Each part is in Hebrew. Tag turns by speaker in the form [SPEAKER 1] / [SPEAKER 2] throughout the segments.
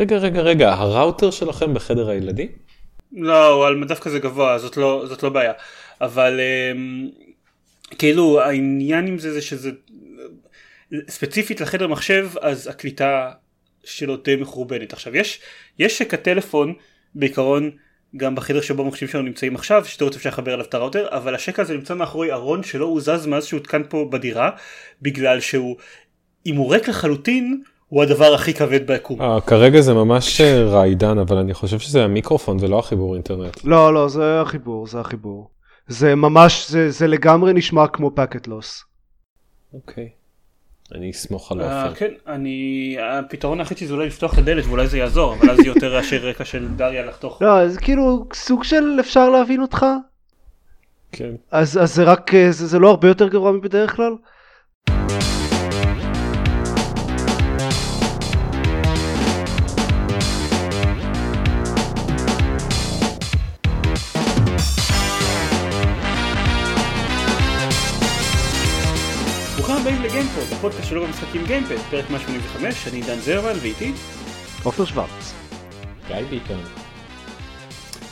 [SPEAKER 1] רגע, רגע, רגע, הראוטר שלכם בחדר הילדים?
[SPEAKER 2] לא, על מדף כזה גבוה, זאת לא, זאת לא בעיה. אבל אמ, כאילו העניין עם זה זה שזה ספציפית לחדר מחשב אז הקליטה שלו די מחורבנת. עכשיו יש, יש שקע טלפון בעיקרון גם בחדר שבו המחשבים שלנו נמצאים עכשיו, שתיאוריות אפשר לחבר אליו את הראוטר, אבל השקע הזה נמצא מאחורי ארון שלא הוזז מאז שהותקן פה בדירה, בגלל שהוא, אם הוא ריק לחלוטין, הוא הדבר הכי כבד ביקום.
[SPEAKER 1] אה, כרגע זה ממש אה, רעידן, אבל אני חושב שזה המיקרופון ולא החיבור אינטרנט.
[SPEAKER 3] לא, לא, זה החיבור, זה החיבור. זה ממש, זה, זה לגמרי נשמע כמו פקט לוס.
[SPEAKER 1] אוקיי. אני אסמוך על
[SPEAKER 2] אה,
[SPEAKER 1] עופר.
[SPEAKER 2] כן, אני, הפתרון היחיד זה אולי לפתוח את הדלת ואולי זה יעזור, אבל אז זה יותר רעשי רקע של דריה לחתוך.
[SPEAKER 3] לא, זה כאילו סוג של אפשר להבין אותך,
[SPEAKER 1] כן.
[SPEAKER 3] אז, אז זה רק, אה, זה, זה לא הרבה יותר גרוע מבדרך כלל?
[SPEAKER 2] לגיימפוד, הפודקאסט שלו במשחקים גיימפד, פרק 185, אני דן זרמן ואיתי.
[SPEAKER 3] עופר שוורץ.
[SPEAKER 1] גיא בעיקר.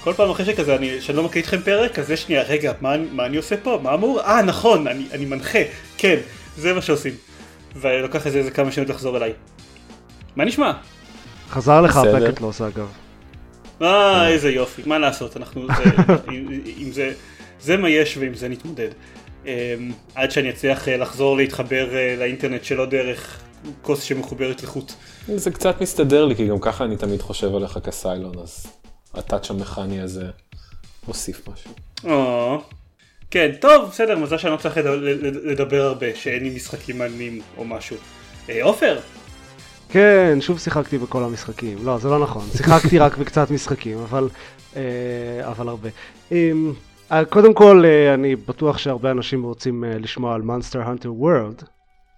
[SPEAKER 2] כל פעם אחרי שכזה, אני, שאני לא מקליט איתכם פרק, אז יש שנייה, רגע, מה, מה אני עושה פה? מה אמור? אה, נכון, אני, אני מנחה, כן, זה מה שעושים. ולוקח איזה, איזה כמה שניות לחזור אליי. מה נשמע?
[SPEAKER 3] חזר לך. הפקט לוס אגב.
[SPEAKER 2] אה, איזה יופי, מה לעשות, אנחנו, זה, עם, עם זה, זה מה יש ועם זה נתמודד. אמ, עד שאני אצליח אה, לחזור להתחבר אה, לאינטרנט שלא דרך כוס שמחוברת לחוט.
[SPEAKER 1] זה קצת מסתדר לי, כי גם ככה אני תמיד חושב עליך כסיילון, אז הטאץ' המכני הזה מוסיף משהו.
[SPEAKER 2] או, כן, טוב, בסדר, מזל שאני לא צריך לד- לד- לדבר הרבה, שאין לי משחקים מעניינים או משהו. אה, עופר,
[SPEAKER 3] כן, שוב שיחקתי בכל המשחקים. לא, זה לא נכון. שיחקתי רק בקצת משחקים, אבל, אה, אבל הרבה. אה, קודם כל, אה, אני בטוח שהרבה אנשים רוצים אה, לשמוע על Monster Hunter World,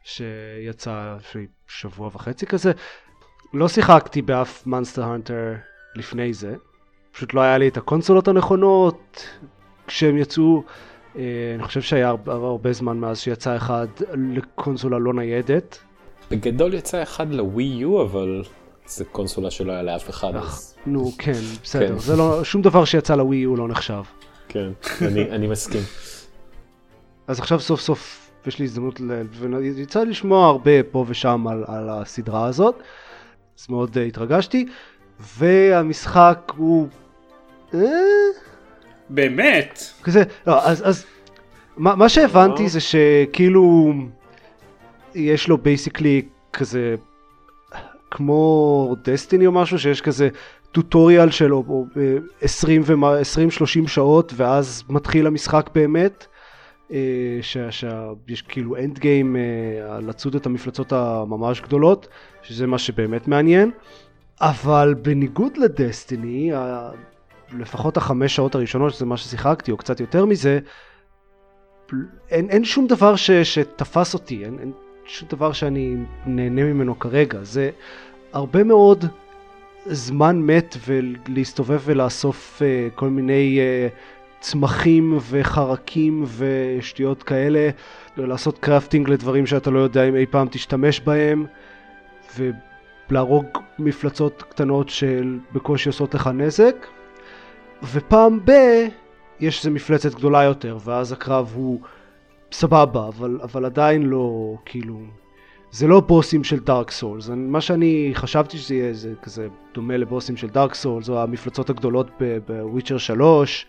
[SPEAKER 3] שיצא לפני שבוע וחצי כזה. לא שיחקתי באף Monster Hunter לפני זה. פשוט לא היה לי את הקונסולות הנכונות כשהם יצאו. אני חושב שהיה הרבה, הרבה זמן מאז שיצא אחד לקונסולה לא ניידת.
[SPEAKER 1] בגדול יצא אחד לווי יו, אבל זה קונסולה שלא היה לאף אחד,
[SPEAKER 3] נו כן, בסדר,
[SPEAKER 1] כן.
[SPEAKER 3] זה לא, שום דבר שיצא לווי הוא לא נחשב.
[SPEAKER 1] כן, אני אני מסכים.
[SPEAKER 3] אז עכשיו סוף סוף יש לי הזדמנות, ל... ויצא לי לשמוע הרבה פה ושם על, על הסדרה הזאת, אז מאוד אה, התרגשתי, והמשחק הוא... אה?
[SPEAKER 2] באמת,
[SPEAKER 3] כזה, לא, אז, אז מה, מה שהבנתי. זה שכאילו יש לו basically כזה כמו Destiny או משהו שיש כזה tutorial של או- או, אה, 20-30 שעות ואז מתחיל המשחק באמת. אה, שה- שה- יש כאילו אנד גיים אה, לצוד את המפלצות הממש גדולות שזה מה שבאמת מעניין אבל בניגוד לדסטיני לפחות החמש שעות הראשונות שזה מה ששיחקתי או קצת יותר מזה אין, אין שום דבר ש, שתפס אותי אין, אין שום דבר שאני נהנה ממנו כרגע זה הרבה מאוד זמן מת ולהסתובב ולאסוף uh, כל מיני uh, צמחים וחרקים ושטויות כאלה ולעשות קרפטינג לדברים שאתה לא יודע אם אי פעם תשתמש בהם ולהרוג מפלצות קטנות שבקושי עושות לך נזק. ופעם ב... יש איזה מפלצת גדולה יותר ואז הקרב הוא סבבה אבל, אבל עדיין לא כאילו זה לא בוסים של דארק סולס מה שאני חשבתי שזה יהיה זה כזה דומה לבוסים של דארק סולס או המפלצות הגדולות בוויצ'ר 3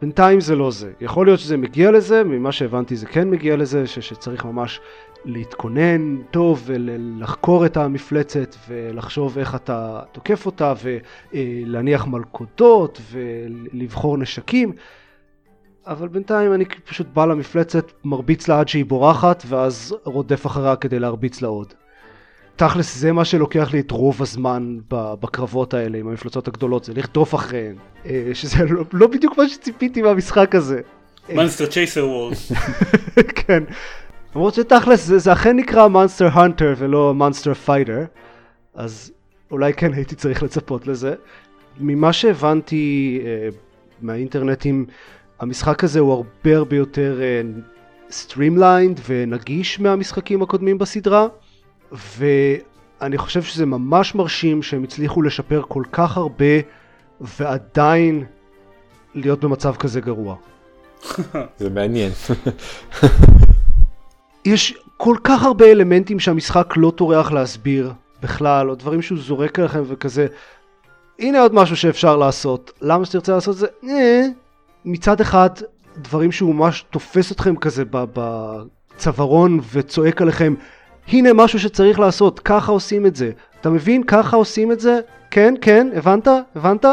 [SPEAKER 3] בינתיים זה לא זה. יכול להיות שזה מגיע לזה ממה שהבנתי זה כן מגיע לזה ש, שצריך ממש להתכונן טוב ולחקור את המפלצת ולחשוב איך אתה תוקף אותה ולהניח מלכודות ולבחור נשקים אבל בינתיים אני פשוט בא למפלצת, מרביץ לה עד שהיא בורחת ואז רודף אחריה כדי להרביץ לה עוד. תכלס זה מה שלוקח לי את רוב הזמן בקרבות האלה עם המפלצות הגדולות, זה לרדוף אחריהן. אה, שזה לא, לא בדיוק מה שציפיתי מהמשחק הזה.
[SPEAKER 2] Monster Chaser World.
[SPEAKER 3] כן. למרות שתכלס זה, זה אכן נקרא Monster Hunter ולא monster fighter, אז אולי כן הייתי צריך לצפות לזה. ממה שהבנתי אה, מהאינטרנטים, המשחק הזה הוא הרבה הרבה יותר streamlined ונגיש מהמשחקים הקודמים בסדרה, אני חושב שזה ממש מרשים שהם הצליחו לשפר כל כך הרבה ועדיין להיות במצב כזה גרוע.
[SPEAKER 1] זה מעניין.
[SPEAKER 3] יש כל כך הרבה אלמנטים שהמשחק לא טורח להסביר בכלל, או דברים שהוא זורק עליכם וכזה. הנה עוד משהו שאפשר לעשות. למה שתרצה לעשות זה? אה. מצד אחד, דברים שהוא ממש תופס אתכם כזה בצווארון וצועק עליכם, הנה משהו שצריך לעשות, ככה עושים את זה. אתה מבין? ככה עושים את זה? כן, כן, הבנת? הבנת?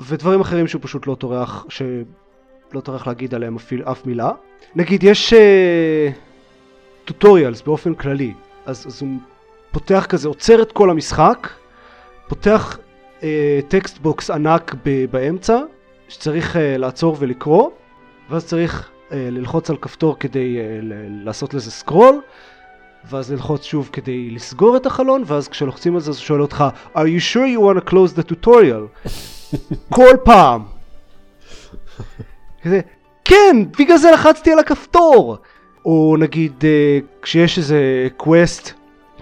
[SPEAKER 3] ודברים אחרים שהוא פשוט לא טורח, שלא טורח להגיד עליהם אפילו אף מילה. נגיד יש tutorials uh, באופן כללי, אז, אז הוא פותח כזה, עוצר את כל המשחק, פותח text uh, box ענק באמצע, שצריך uh, לעצור ולקרוא, ואז צריך uh, ללחוץ על כפתור כדי uh, לעשות לזה סקרול, ואז ללחוץ שוב כדי לסגור את החלון, ואז כשלוחצים על זה הוא שואל אותך, are you sure you want to close the tutorial? כל פעם. כזה, כן, בגלל זה לחצתי על הכפתור. או נגיד אה, כשיש איזה quest,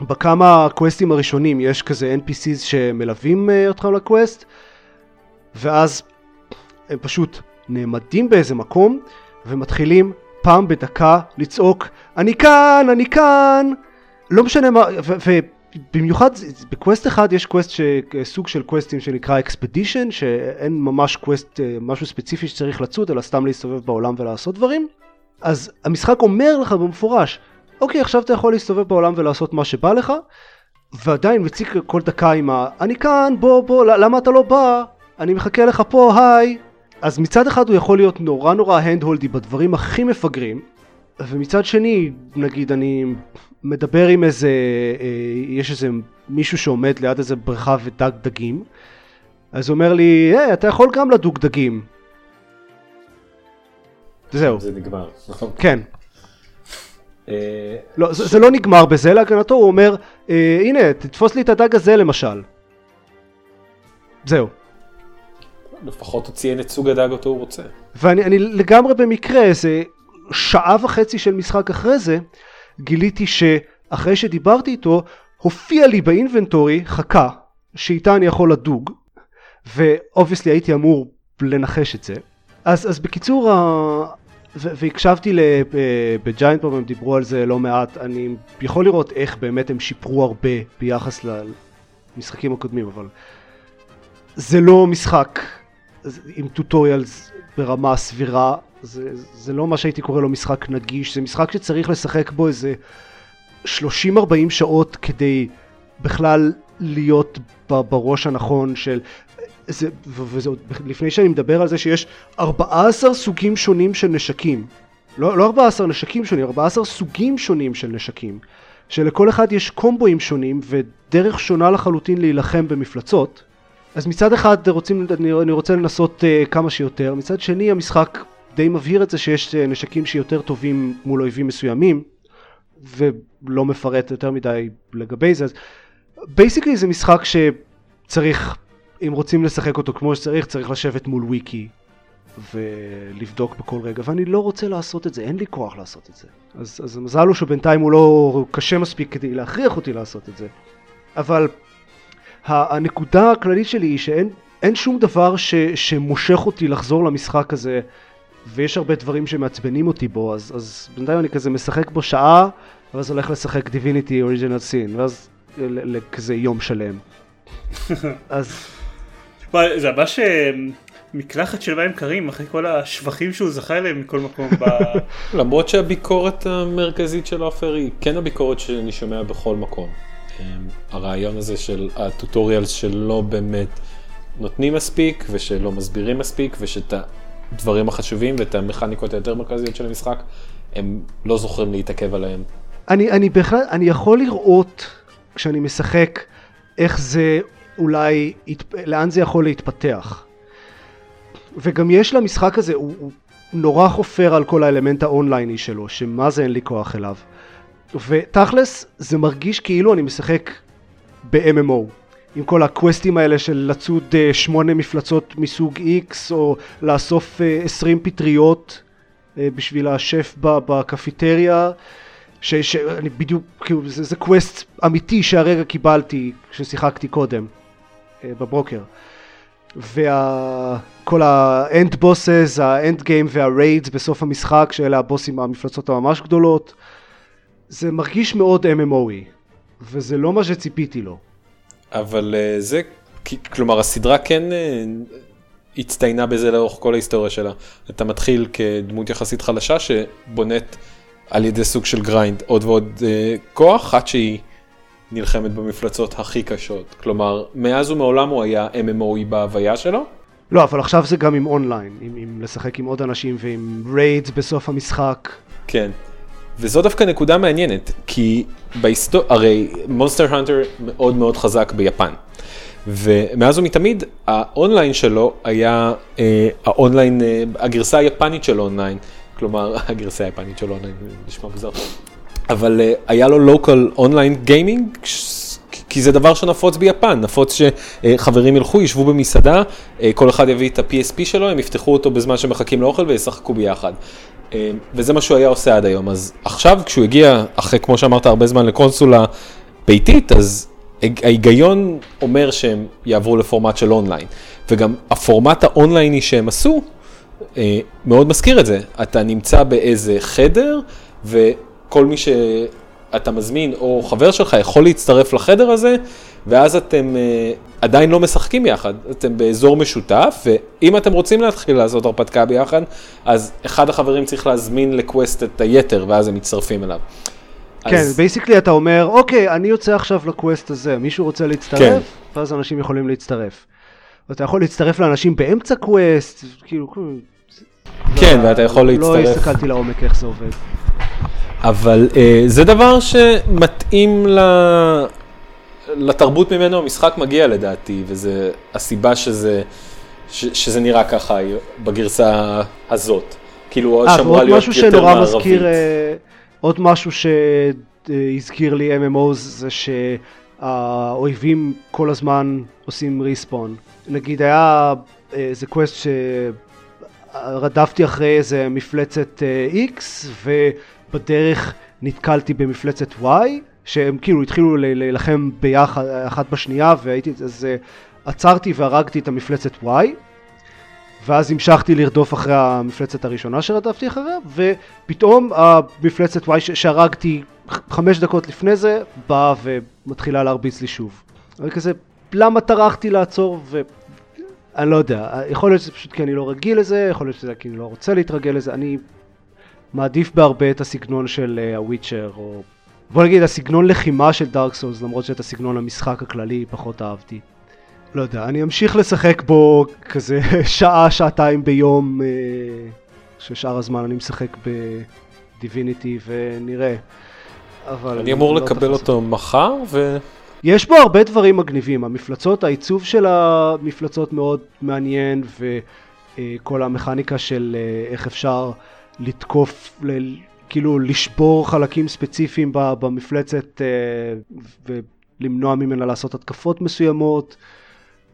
[SPEAKER 3] בכמה quest־ים הראשונים יש כזה NPCs שמלווים אה, אותך ל quest, ואז הם פשוט נעמדים באיזה מקום ומתחילים פעם בדקה לצעוק אני כאן, אני כאן, לא משנה מה, ובמיוחד ב quest אחד יש quest סוג של quest־ים שנקרא expedition, שאין ממש quest אה, משהו ספציפי שצריך לצוד, אלא סתם להסתובב בעולם ולעשות דברים, אז המשחק אומר לך במפורש, אוקיי עכשיו אתה יכול להסתובב בעולם ולעשות מה שבא לך, ועדיין מציג כל דקה עם ה... אני כאן, בוא בוא, למה אתה לא בא? אני מחכה לך פה, היי. אז מצד אחד הוא יכול להיות נורא נורא הנד-הולדי בדברים הכי מפגרים, ומצד שני, נגיד אני מדבר עם איזה, אה, יש איזה מישהו שעומד ליד איזה בריכה ודג דגים, אז הוא אומר לי, היי, אתה יכול גם לדוג דגים. זהו.
[SPEAKER 1] זה נגמר, נכון?
[SPEAKER 3] כן. לא, זה, זה לא נגמר בזה, להגנתו הוא אומר, אה, הנה, תתפוס לי את הדג הזה למשל. זהו.
[SPEAKER 1] לפחות הוא ציין את סוג הדג אותו הוא רוצה.
[SPEAKER 3] ואני לגמרי במקרה, איזה שעה וחצי של משחק אחרי זה, גיליתי שאחרי שדיברתי איתו, הופיע לי באינבנטורי חכה, שאיתה אני יכול לדוג, ו obviously הייתי אמור לנחש את זה. אז, אז בקיצור. והקשבתי ב Giant Bomb, הם דיברו על זה לא מעט, אני יכול לראות איך באמת הם שיפרו הרבה ביחס למשחקים הקודמים, אבל זה לא משחק עם tutorials ברמה סבירה, זה, זה לא מה שהייתי קורא לו משחק נגיש, זה משחק שצריך לשחק בו איזה 30-40 שעות כדי בכלל להיות בראש הנכון של... זה, וזה לפני שאני מדבר על זה שיש 14 סוגים שונים של נשקים. לא, לא 14 נשקים שונים, 14 סוגים שונים של נשקים. שלכל אחד יש קומבואים שונים ודרך שונה לחלוטין להילחם במפלצות. אז מצד אחד רוצים, אני, רוצה לנסות uh, כמה שיותר, מצד שני המשחק די מבהיר את זה שיש uh, נשקים שיותר טובים מול אויבים מסוימים, ולא מפרט יותר מדי לגבי זה, אז basically זה משחק שצריך, אם רוצים לשחק אותו כמו שצריך, צריך לשבת מול וויקי ולבדוק בכל רגע, ואני לא רוצה לעשות את זה, אין לי כוח לעשות את זה. אז, אז המזל הוא שבינתיים הוא לא קשה מספיק כדי להכריח אותי לעשות את זה. אבל הנקודה הכללית שלי היא שאין שום דבר ש, שמושך אותי לחזור למשחק הזה ויש הרבה דברים שמעצבנים אותי בו אז, אז בינתיים אני כזה משחק בו שעה ואז הולך לשחק דיביניטי אוריג'ינל סין ואז לכזה יום שלם. אז...
[SPEAKER 2] וואי, זה ממש מקלחת של מים קרים אחרי כל השבחים שהוא זכה אליהם מכל מקום. ב...
[SPEAKER 1] למרות שהביקורת המרכזית של עופר היא כן הביקורת שאני שומע בכל מקום. הרעיון הזה של הטוטוריאלס שלא באמת נותנים מספיק ושלא מסבירים מספיק ושאת הדברים החשובים ואת המכניקות היותר מרכזיות של המשחק הם לא זוכרים להתעכב עליהם.
[SPEAKER 3] אני, אני בכלל, אני יכול לראות כשאני משחק איך זה אולי, לאן זה יכול להתפתח. וגם יש למשחק הזה, הוא, הוא נורא חופר על כל האלמנט האונלייני שלו, שמה זה אין לי כוח אליו. ותכלס זה מרגיש כאילו אני משחק ב-MMO עם כל ה quest־ים האלה של לצוד uh, שמונה מפלצות מסוג X או לאסוף uh, 20 פטריות uh, בשביל השף בקפיטריה שאני בדיוק, כאילו זה, זה quest אמיתי שהרגע קיבלתי כששיחקתי קודם, אה, בבוקר. וכל ה end bosses, ה end game וה raids בסוף המשחק, שאלה הבוסים המפלצות הממש גדולות, זה מרגיש מאוד MMO־י, וזה לא מה שציפיתי לו.
[SPEAKER 1] אבל uh, זה, כלומר הסדרה כן uh, הצטיינה בזה לאורך כל ההיסטוריה שלה. אתה מתחיל כדמות יחסית חלשה שבונית על ידי סוג של grind עוד ועוד uh, כוח עד שהיא נלחמת במפלצות הכי קשות. כלומר, מאז ומעולם הוא היה MMO־י בהוויה שלו.
[SPEAKER 3] לא, אבל עכשיו זה גם עם אונליין, עם, עם לשחק עם עוד אנשים ועם raids בסוף המשחק.
[SPEAKER 1] כן. וזו דווקא נקודה מעניינת, כי בהיסטוריה, הרי Monster Hunter מאוד מאוד חזק ביפן. ומאז ומתמיד האונליין שלו היה אה, האונליין, אה, הגרסה היפנית של אונליין, כלומר הגרסה היפנית של אונליין, נשמע מוזר, אבל uh, היה לו local online gaming, כי זה דבר שנפוץ ביפן, נפוץ שחברים ילכו, ישבו במסעדה, uh, כל אחד יביא את ה-PSP שלו, הם יפתחו אותו בזמן שמחכים לאוכל וישחקו ביחד. Uh, וזה מה שהוא היה עושה עד היום, אז עכשיו כשהוא הגיע, אחרי כמו שאמרת הרבה זמן לקונסולה ביתית, אז ההיגיון אומר שהם יעברו לפורמט של אונליין. וגם הפורמט האונלייני שהם עשו, מאוד מזכיר את זה. אתה נמצא באיזה חדר, ו... כל מי שאתה מזמין או חבר שלך יכול להצטרף לחדר הזה, ואז אתם uh, עדיין לא משחקים ביחד, אתם באזור משותף, ואם אתם רוצים להתחיל לעשות הרפתקה ביחד, אז אחד החברים צריך להזמין ל quest את היתר, ואז הם מצטרפים אליו.
[SPEAKER 3] כן, אז... basically אתה אומר, אוקיי, אני יוצא עכשיו ל quest הזה, מישהו רוצה להצטרף? כן. ואז אנשים יכולים להצטרף. ואתה יכול להצטרף לאנשים באמצע quest, כאילו...
[SPEAKER 1] כן, לא, ואתה יכול להצטרף.
[SPEAKER 3] לא הסתכלתי לעומק איך זה עובד.
[SPEAKER 1] אבל uh, זה דבר שמתאים ל... לתרבות ממנו המשחק מגיע לדעתי, וזה הסיבה שזה, ש, שזה נראה ככה בגרסה הזאת. כאילו, 아, אה, שאמורה להיות יותר מערבית. מזכיר, uh,
[SPEAKER 3] עוד משהו שהזכיר לי MMOs זה שהאויבים כל הזמן עושים ריספון. נגיד היה איזה קווסט שרדפתי אחרי איזה מפלצת X, ו... בדרך נתקלתי במפלצת Y, שהם כאילו התחילו להילחם ביחד, אחת בשנייה, והייתי, אז uh, עצרתי והרגתי את המפלצת Y, ואז המשכתי לרדוף אחרי המפלצת הראשונה שרדפתי אחריה, ופתאום המפלצת Y שהרגתי חמש דקות לפני זה, באה ומתחילה להרביץ לי שוב. אני כזה, למה טרחתי לעצור? ו... אני לא יודע, יכול להיות שזה פשוט כי אני לא רגיל לזה, יכול להיות שזה כי אני לא רוצה להתרגל לזה, אני מעדיף בהרבה את הסגנון של הוויצ'ר, uh, או בוא נגיד הסגנון לחימה של דארק סולס, למרות שאת הסגנון המשחק הכללי פחות אהבתי. לא יודע, אני אמשיך לשחק בו כזה שעה, שעתיים ביום, uh, ששאר הזמן אני משחק בדיביניטי ונראה.
[SPEAKER 1] אבל אני אמור לא לקבל אותו מחר ו...
[SPEAKER 3] יש בו הרבה דברים מגניבים, המפלצות, העיצוב של המפלצות מאוד מעניין וכל המכניקה של uh, איך אפשר לתקוף, ל, כאילו לשבור חלקים ספציפיים במפלצת אה, ולמנוע ממנה לעשות התקפות מסוימות.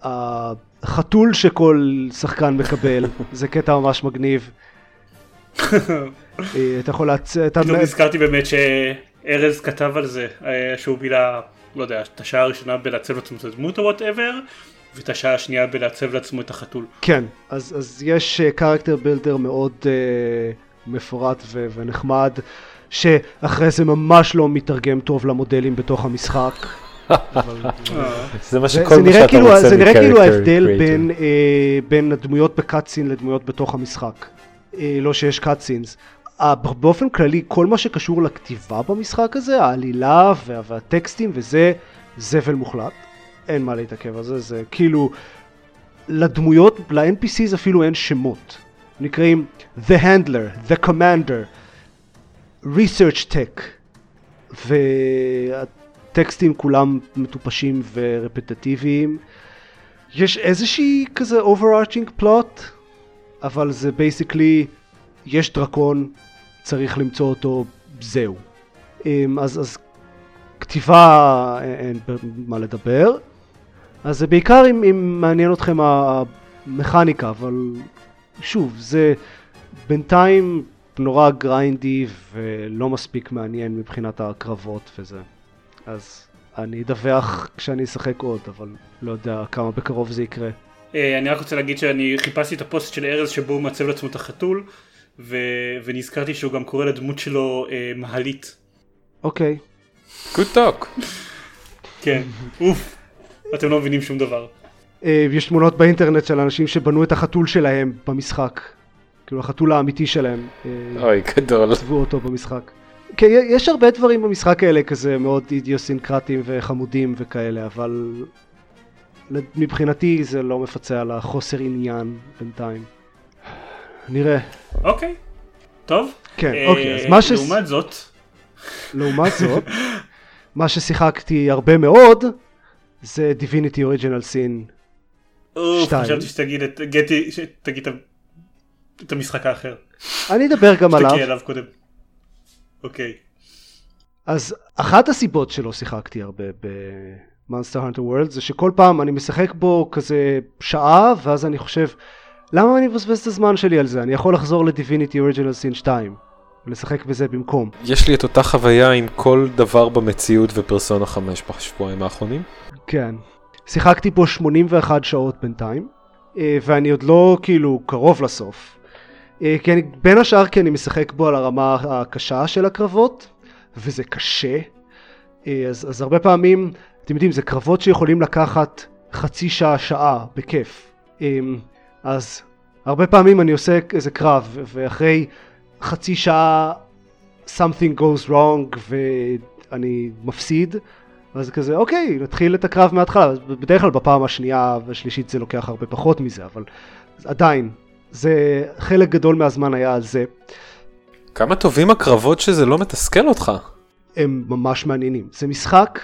[SPEAKER 3] החתול שכל שחקן מקבל, זה קטע ממש מגניב. אה, אתה יכול להצ...
[SPEAKER 2] פתאום נזכרתי באמת שארז כתב על זה, אה, שהוא בילה, לא יודע, את השעה הראשונה בלעצב לעצמו את הדמות או whatever, ואת השעה השנייה בלעצב לעצמו את החתול.
[SPEAKER 3] כן, אז, אז יש character builder מאוד uh, מפורט ו- ונחמד, שאחרי זה ממש לא מתרגם טוב למודלים בתוך המשחק.
[SPEAKER 1] זה מה שכל מה שאתה כאילו, רוצה
[SPEAKER 3] זה נראה כאילו ההבדל בין, אה, בין הדמויות בקאטסין לדמויות בתוך המשחק. אה, לא שיש קאטסינס. באופן כללי, כל מה שקשור לכתיבה במשחק הזה, העלילה וה, והטקסטים וזה, זבל מוחלט. אין מה להתעכב על זה, זה כאילו, לדמויות, ל-NPCs אפילו אין שמות. נקראים The Handler, The Commander, Research Tech, והטקסטים כולם מטופשים ורפטטיביים. יש איזושהי כזה overarching plot, אבל זה בייסיקלי, יש דרקון, צריך למצוא אותו, זהו. אמ, אז, אז כתיבה אין מה לדבר, אז זה בעיקר אם, אם מעניין אתכם המכניקה, אבל שוב, זה בינתיים נורא גריינדי ולא מספיק מעניין מבחינת הקרבות וזה. אז אני אדווח כשאני אשחק עוד, אבל לא יודע כמה בקרוב זה יקרה.
[SPEAKER 2] אה, אני רק רוצה להגיד שאני חיפשתי את הפוסט של ארז שבו הוא מעצב לעצמו את החתול, ו... ונזכרתי שהוא גם קורא לדמות שלו אה, מהלית.
[SPEAKER 3] אוקיי.
[SPEAKER 1] Good talk.
[SPEAKER 2] כן, אוף, אתם לא מבינים שום דבר.
[SPEAKER 3] אה, יש תמונות באינטרנט של אנשים שבנו את החתול שלהם במשחק. כאילו החתול האמיתי שלהם. אה,
[SPEAKER 1] אוי, גדול.
[SPEAKER 3] עזבו אותו במשחק. כן, יש הרבה דברים במשחק האלה כזה מאוד אידיוסינקרטיים וחמודים וכאלה, אבל מבחינתי זה לא מפצה על החוסר עניין בינתיים. נראה.
[SPEAKER 2] אוקיי, טוב.
[SPEAKER 3] כן,
[SPEAKER 2] אה,
[SPEAKER 3] אוקיי, אז מה ש...
[SPEAKER 2] לעומת זאת,
[SPEAKER 3] לעומת זאת, מה ששיחקתי הרבה מאוד זה Divinity Original Sin שתיים.
[SPEAKER 2] חשבתי שתגיד את, גטי, שתגיד את המשחק האחר.
[SPEAKER 3] אני אדבר גם עליו.
[SPEAKER 2] שתקריא עליו קודם. אוקיי.
[SPEAKER 3] אז אחת הסיבות שלא שיחקתי הרבה ב-Monster Hunter World זה שכל פעם אני משחק בו כזה שעה ואז אני חושב למה אני מבזבז את הזמן שלי על זה אני יכול לחזור ל-Divinity Original Sin 2 ולשחק בזה במקום.
[SPEAKER 1] יש לי את אותה חוויה עם כל דבר במציאות ופרסונה 5 בשבועיים האחרונים.
[SPEAKER 3] כן. שיחקתי פה 81 שעות בינתיים אה, ואני עוד לא כאילו קרוב לסוף. אה, כי אני, בין השאר כי אני משחק בו על הרמה הקשה של הקרבות וזה קשה. אה, אז, אז הרבה פעמים, אתם יודעים, זה קרבות שיכולים לקחת חצי שעה, שעה, בכיף. אז הרבה פעמים אני עושה איזה קרב, ואחרי חצי שעה something goes wrong ואני מפסיד, אז כזה, אוקיי, נתחיל את הקרב מההתחלה. בדרך כלל בפעם השנייה והשלישית זה לוקח הרבה פחות מזה, אבל עדיין, זה חלק גדול מהזמן היה על זה.
[SPEAKER 1] כמה טובים הקרבות שזה לא מתסכל אותך.
[SPEAKER 3] הם ממש מעניינים. זה משחק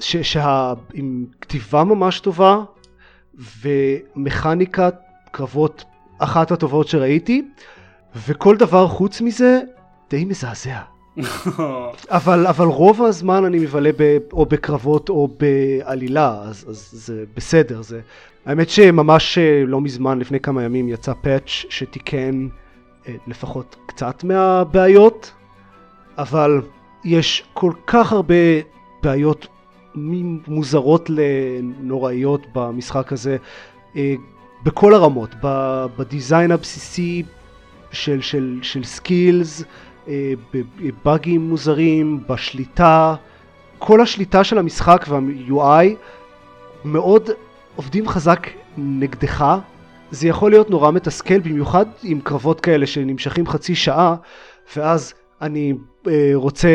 [SPEAKER 3] ש- שה... עם כתיבה ממש טובה ומכניקת קרבות אחת הטובות שראיתי וכל דבר חוץ מזה די מזעזע. אבל, אבל רוב הזמן אני מבלה ב, או בקרבות או בעלילה, אז, אז זה בסדר. זה... האמת שממש אה, לא מזמן, לפני כמה ימים, יצא פאץ' שתיקן אה, לפחות קצת מהבעיות, אבל יש כל כך הרבה בעיות מוזרות לנוראיות במשחק הזה, אה, בכל הרמות, בדיזיין הבסיסי של, של, של סקילס, בבאגים מוזרים, בשליטה, כל השליטה של המשחק וה-UI מאוד עובדים חזק נגדך. זה יכול להיות נורא מתסכל, במיוחד עם קרבות כאלה שנמשכים חצי שעה, ואז אני אה, רוצה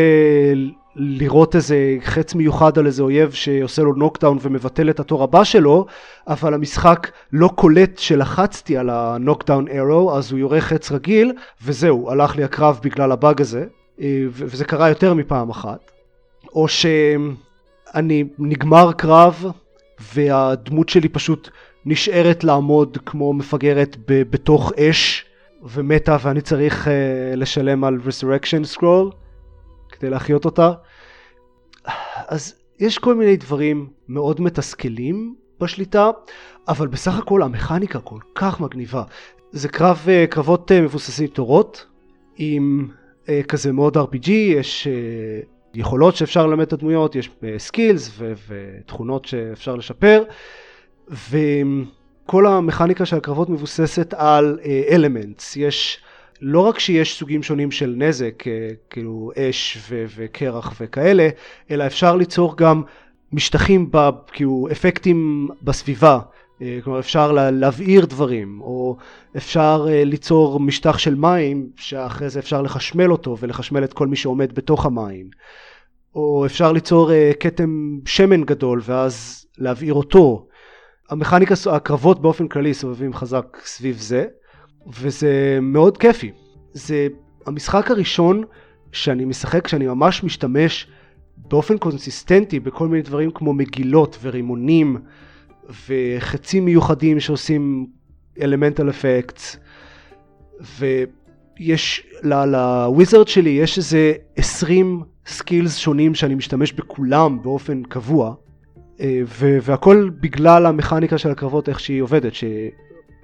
[SPEAKER 3] לירות איזה חץ מיוחד על איזה אויב שעושה לו knockdown ומבטל את התור הבא שלו, אבל המשחק לא קולט שלחצתי על ה knockdown arrow, אז הוא יורה חץ רגיל, וזהו, הלך לי הקרב בגלל הבאג הזה, אה, וזה קרה יותר מפעם אחת. או שאני נגמר קרב, והדמות שלי פשוט נשארת לעמוד כמו מפגרת בתוך אש, ומתה, ואני צריך uh, לשלם על resurrection scroll כדי להחיות אותה. אז יש כל מיני דברים מאוד מתסכלים בשליטה, אבל בסך הכל המכניקה כל כך מגניבה. זה קרב, אה, קרבות אה, מבוססי תורות, עם אה, כזה מאוד RPG, יש יכולות שאפשר ללמד את הדמויות, יש skills ותכונות שאפשר לשפר, וכל המכניקה של הקרבות מבוססת על elements. יש לא רק שיש סוגים שונים של נזק, כאילו אש ו- וקרח וכאלה, אלא אפשר ליצור גם משטחים, ב- כאילו אפקטים בסביבה. כלומר אפשר לה- להבעיר דברים, או אפשר ליצור משטח של מים, שאחרי זה אפשר לחשמל אותו ולחשמל את כל מי שעומד בתוך המים. או אפשר ליצור כתם שמן גדול ואז להבעיר אותו. המכניקה, הקרבות באופן כללי סובבים חזק סביב זה. וזה מאוד כיפי. זה המשחק הראשון שאני משחק שאני ממש משתמש באופן קונסיסטנטי בכל מיני דברים כמו מגילות ורימונים וחצים מיוחדים שעושים elemental effects ויש ל wizard שלי יש איזה 20 skills שונים שאני משתמש בכולם באופן קבוע והכל בגלל המכניקה של הקרבות איך שהיא עובדת ש...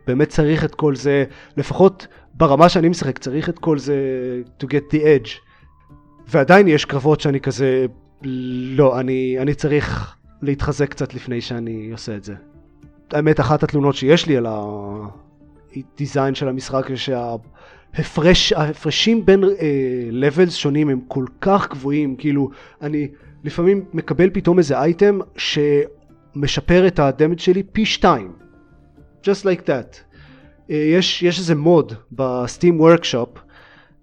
[SPEAKER 3] באמת צריך את כל זה, לפחות ברמה שאני משחק, צריך את כל זה to get the edge. ועדיין יש קרבות שאני כזה, לא, אני, אני צריך להתחזק קצת לפני שאני עושה את זה. האמת, אחת התלונות שיש לי על הדיזיין של המשחק זה שההפרש, ההפרשים בין לevels uh, שונים הם כל כך גבוהים, כאילו, אני לפעמים מקבל פתאום איזה אייטם שמשפר את הדמג' שלי פי שתיים. Just like that. Uh, יש, יש איזה מוד בסטים וורקשופ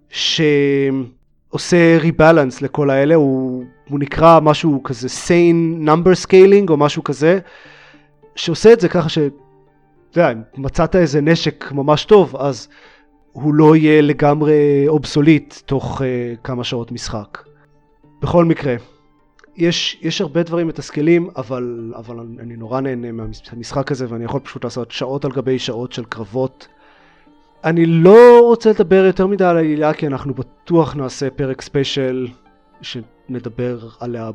[SPEAKER 3] שעושה ריבלנס לכל האלה, הוא, הוא נקרא משהו כזה sane number scaling או משהו כזה, שעושה את זה ככה ש... אתה יודע, אם מצאת איזה נשק ממש טוב, אז הוא לא יהיה לגמרי אובסוליט תוך uh, כמה שעות משחק. בכל מקרה, יש, יש הרבה דברים מתסכלים, אבל, אבל אני נורא נהנה מהמשחק הזה, ואני יכול פשוט לעשות שעות על גבי שעות של קרבות. אני לא רוצה לדבר יותר מדי על העלילה, כי אנחנו בטוח נעשה פרק special שנדבר עליה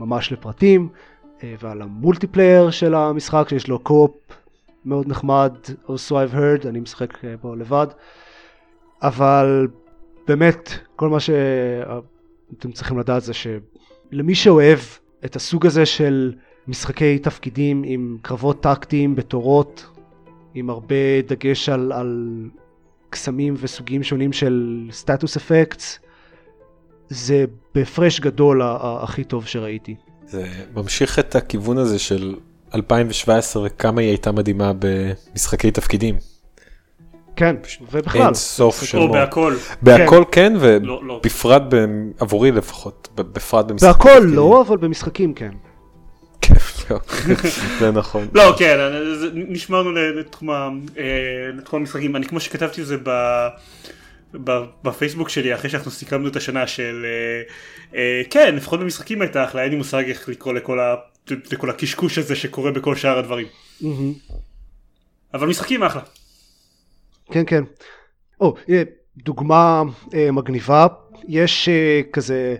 [SPEAKER 3] ממש לפרטים, אה, ועל ה multiplayer של המשחק, שיש לו co-op מאוד נחמד, also I've heard, אני משחק אה, בו לבד, אבל באמת, כל מה שאתם צריכים לדעת זה שלמי שאוהב את הסוג הזה של משחקי תפקידים עם קרבות טקטיים בתורות, עם הרבה דגש על, על קסמים וסוגים שונים של סטטוס אפקטס, זה בהפרש גדול הכי טוב שראיתי.
[SPEAKER 1] זה ממשיך את הכיוון הזה של 2017 וכמה היא הייתה מדהימה במשחקי תפקידים.
[SPEAKER 3] כן, ובכלל. אין
[SPEAKER 1] סוף
[SPEAKER 2] של... או בהכל.
[SPEAKER 1] בהכל כן, כן ובפרט לא, לא. עבורי לפחות, בפרט
[SPEAKER 3] במשחקים. בהכל לא, אבל במשחקים כן.
[SPEAKER 1] לא, זה נכון.
[SPEAKER 2] לא, כן, נשמרנו לתחום המשחקים. אני כמו שכתבתי את זה בפייסבוק שלי אחרי שאנחנו סיכמנו את השנה של כן, לפחות במשחקים הייתה אחלה, אין לי מושג איך לקרוא. לכל הקשקוש הזה שקורה בכל שאר הדברים. אבל משחקים אחלה.
[SPEAKER 3] כן כן. או, דוגמה אה, מגניבה, יש אה, כזה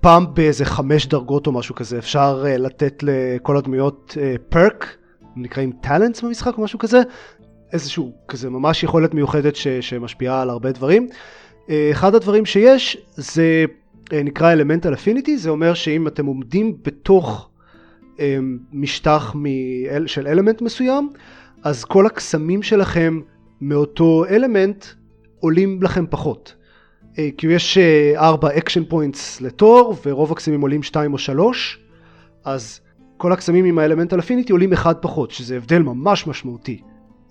[SPEAKER 3] פעם באיזה חמש דרגות או משהו כזה, אפשר אה, לתת לכל הדמויות אה, פרק, נקראים טאלנטס במשחק או משהו כזה, איזשהו כזה ממש יכולת מיוחדת ש, שמשפיעה על הרבה דברים. אה, אחד הדברים שיש זה אה, נקרא אלמנטל אפיניטי, זה אומר שאם אתם עומדים בתוך אה, משטח מ- של אלמנט מסוים, אז כל הקסמים שלכם מאותו אלמנט עולים לכם פחות. אה, כי יש 4 action points לתור ורוב הקסמים עולים 2 או 3 אז כל הקסמים עם ה elemental affinity עולים אחד פחות שזה הבדל ממש משמעותי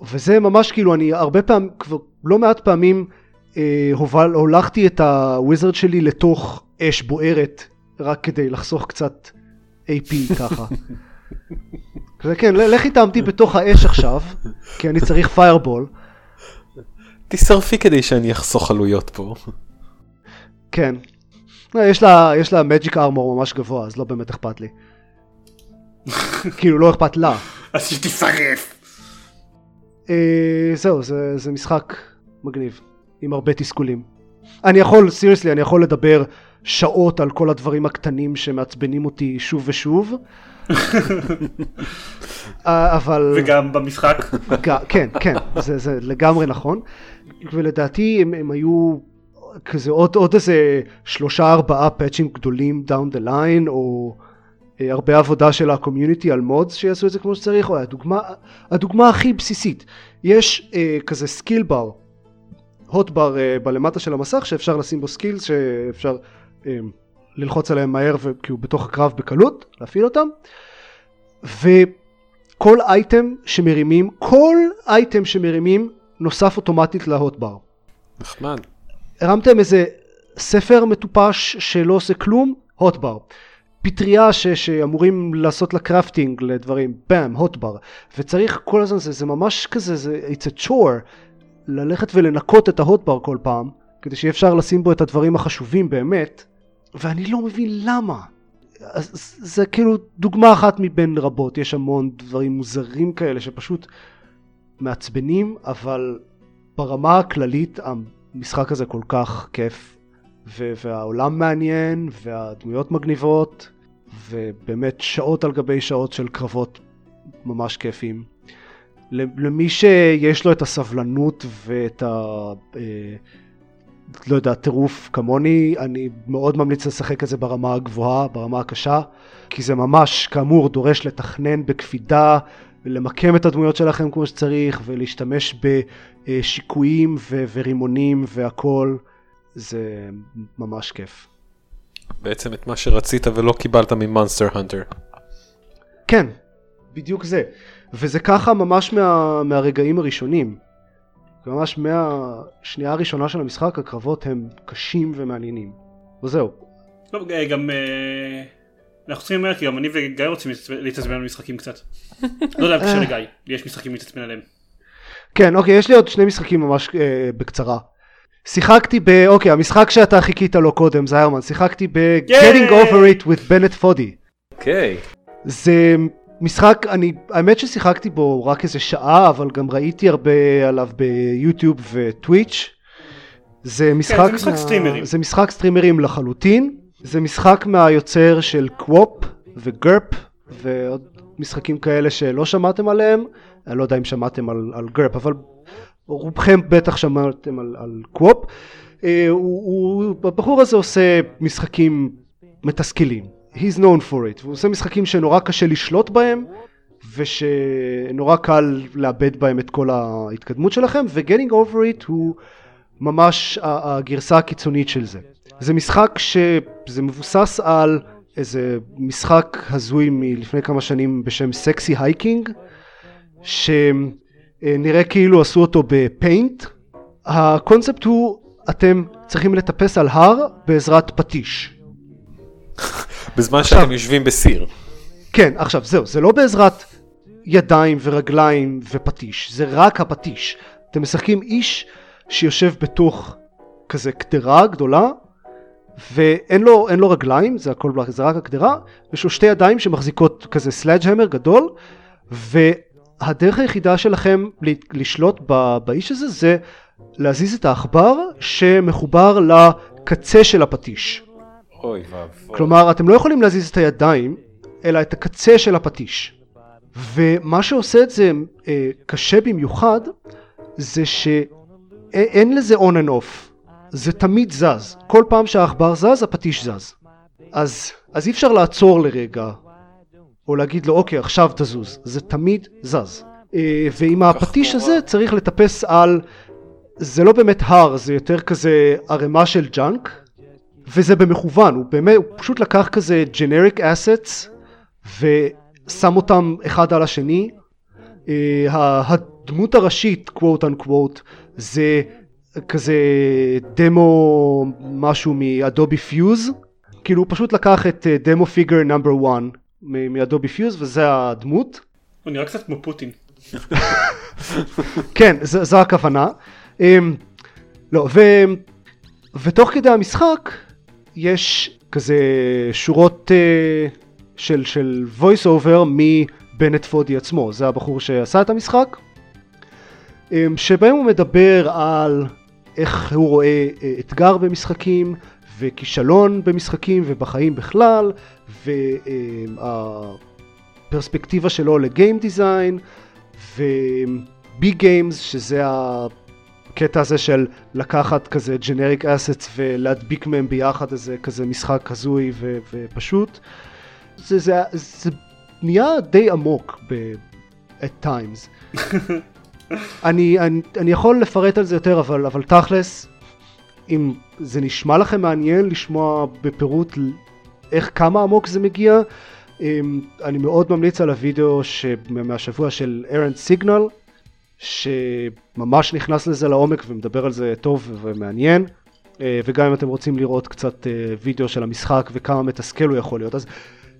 [SPEAKER 3] וזה ממש כאילו אני הרבה פעמים כבר לא מעט פעמים אה, הובל, הולכתי את ה wizard שלי לתוך אש בוערת רק כדי לחסוך קצת AP ככה. זה כן, לכי תעמדי בתוך האש עכשיו, כי אני צריך פיירבול.
[SPEAKER 1] תשרפי כדי שאני אחסוך עלויות פה.
[SPEAKER 3] כן. אה, יש לה, יש לה מג'יק ארמור ממש גבוה, אז לא באמת אכפת לי. כאילו, לא אכפת לה.
[SPEAKER 2] אז שתשרף.
[SPEAKER 3] אה, זהו, זה, זה משחק מגניב, עם הרבה תסכולים. אני יכול, seriously, אני יכול לדבר שעות על כל הדברים הקטנים שמעצבנים אותי שוב ושוב. אה, אבל...
[SPEAKER 2] וגם במשחק.
[SPEAKER 3] כן, כן, זה, זה לגמרי נכון. ולדעתי הם, הם היו כזה עוד, עוד איזה שלושה ארבעה פאצ'ים גדולים down the line או אה, הרבה עבודה של ה community על mods שיעשו את זה כמו שצריך או הדוגמה, הדוגמה הכי בסיסית יש אה, כזה skill bar hot bar אה, בלמטה של המסך שאפשר לשים בו skills שאפשר אה, ללחוץ עליהם מהר וכאילו בתוך הקרב בקלות להפעיל אותם וכל אייטם שמרימים כל אייטם שמרימים נוסף אוטומטית ל hot bar
[SPEAKER 1] נחמד
[SPEAKER 3] הרמתם איזה ספר מטופש שלא עושה כלום, hot bar. פטריה ש, שאמורים לעשות לה קרפטינג לדברים, באם, הוטבר. וצריך כל הזמן, זה, זה ממש כזה, זה it's a chore, ללכת ולנקות את ההוטבר כל פעם, כדי שיהיה אפשר לשים בו את הדברים החשובים באמת, ואני לא מבין למה. אז זה כאילו דוגמה אחת מבין רבות, יש המון דברים מוזרים כאלה שפשוט מעצבנים, אבל ברמה הכללית המשחק הזה כל כך כיף, והעולם מעניין, והדמויות מגניבות, ובאמת שעות על גבי שעות של קרבות ממש כיפים. למי שיש לו את הסבלנות ואת ה... אה, לא יודע, טירוף כמוני, אני מאוד ממליץ לשחק את זה ברמה הגבוהה, ברמה הקשה, כי זה ממש, כאמור, דורש לתכנן בקפידה, למקם את הדמויות שלכם כמו שצריך, ולהשתמש בשיקויים ו- ורימונים והכל, זה ממש כיף.
[SPEAKER 1] בעצם את מה שרצית ולא קיבלת ממונסטר הנטר.
[SPEAKER 3] כן, בדיוק זה. וזה ככה ממש מה, מהרגעים הראשונים. ממש מהשנייה הראשונה של המשחק הקרבות הם קשים ומעניינים. וזהו.
[SPEAKER 2] טוב, אה, גם אה, אנחנו צריכים למהר כי גם אני וגיא רוצים להתעצבן על משחקים קצת. לא יודע, קשה לגיא, יש משחקים להתעצבן עליהם.
[SPEAKER 3] כן, אוקיי, יש לי עוד שני משחקים ממש אה, בקצרה. שיחקתי ב... אוקיי, המשחק שאתה חיכית לו קודם, זה הרמן, שיחקתי ב-Getting Over It with Bennett Foddy.
[SPEAKER 1] אוקיי.
[SPEAKER 3] זה משחק, אני, האמת ששיחקתי בו רק איזה שעה, אבל גם ראיתי הרבה עליו ביוטיוב וטוויץ'. זה משחק,
[SPEAKER 2] כן, זה משחק
[SPEAKER 3] מה...
[SPEAKER 2] סטרימרים.
[SPEAKER 3] זה משחק סטרימרים לחלוטין. זה משחק מהיוצר של QWOP ו GIRP ועוד משחקים כאלה שלא שמעתם עליהם. אני לא יודע אם שמעתם על, על GIRP, אבל רובכם בטח שמעתם על, על QWOP. אה, הוא, הוא, הבחור הזה עושה משחקים מתסכלים. He's known for it, והוא עושה משחקים שנורא קשה לשלוט בהם, ושנורא קל לאבד בהם את כל ההתקדמות שלכם, ו-Getting Over It הוא ממש הגרסה הקיצונית של זה. זה משחק שזה מבוסס על איזה משחק הזוי מלפני כמה שנים בשם Sexy Hiking, שנראה כאילו עשו אותו ב Paint. הקונספט הוא, אתם צריכים לטפס על הר בעזרת פטיש.
[SPEAKER 1] בזמן
[SPEAKER 3] עכשיו-
[SPEAKER 1] שאתם יושבים בסיר.
[SPEAKER 3] כן, עכשיו זהו, זה לא בעזרת ידיים ורגליים ופטיש, זה רק הפטיש. אתם משחקים איש שיושב בתוך כזה קדרה גדולה, ואין לו, לו רגליים, זה הכל, זה רק הקדרה, יש לו שתי ידיים שמחזיקות כזה סלאג'המר גדול, והדרך היחידה שלכם לשלוט ב- באיש הזה זה להזיז את העכבר שמחובר לקצה של הפטיש.
[SPEAKER 1] אוי ואבוי.
[SPEAKER 3] כלומר, אתם לא יכולים להזיז את הידיים, אלא את הקצה של הפטיש. ומה שעושה את זה אה, קשה במיוחד, זה שאין לזה on and off. זה תמיד זז. כל פעם שהעכבר זז, הפטיש זז. אז, אז אי אפשר לעצור לרגע, או להגיד לו, אוקיי, עכשיו תזוז. זה תמיד זז. אה, ועם הפטיש. הזה צריך לטפס על... זה לא באמת הר, זה יותר כזה ערימה של ג'אנק, וזה במכוון, הוא באמת, הוא פשוט לקח כזה generic assets ושם אותם אחד על השני. ה- הדמות הראשית, quote unquote, זה כזה דמו משהו מ Adobe Fuse, כאילו הוא פשוט לקח את demo figure number 1 מ Adobe Fuse וזה הדמות.
[SPEAKER 2] הוא נראה קצת כמו פוטין.
[SPEAKER 3] כן, זו הכוונה. אמ, לא, ו... ותוך כדי המשחק יש כזה שורות אה, של, של voice over מבנט פודי עצמו, זה הבחור שעשה את המשחק, אמ, שבהם הוא מדבר על איך הוא רואה אה, אתגר במשחקים וכישלון במשחקים ובחיים בכלל, והפרספקטיבה שלו לגיים דיזיין, ובי גיימס שזה הקטע הזה של לקחת כזה ג'נריק אסטס ולהדביק מהם ביחד איזה כזה משחק הזוי ו- ופשוט. זה, זה, זה נהיה די עמוק ב- at times. אני, אני, אני יכול לפרט על זה יותר אבל, אבל תכלס אם זה נשמע לכם מעניין לשמוע בפירוט איך כמה עמוק זה מגיע אמ, אני מאוד ממליץ על הוידאו ש... מהשבוע של ארנד סיגנל שממש נכנס לזה לעומק ומדבר על זה טוב ומעניין. אה, וגם אם אתם רוצים לראות קצת אה, וידאו של המשחק וכמה מתסכל הוא יכול להיות. אז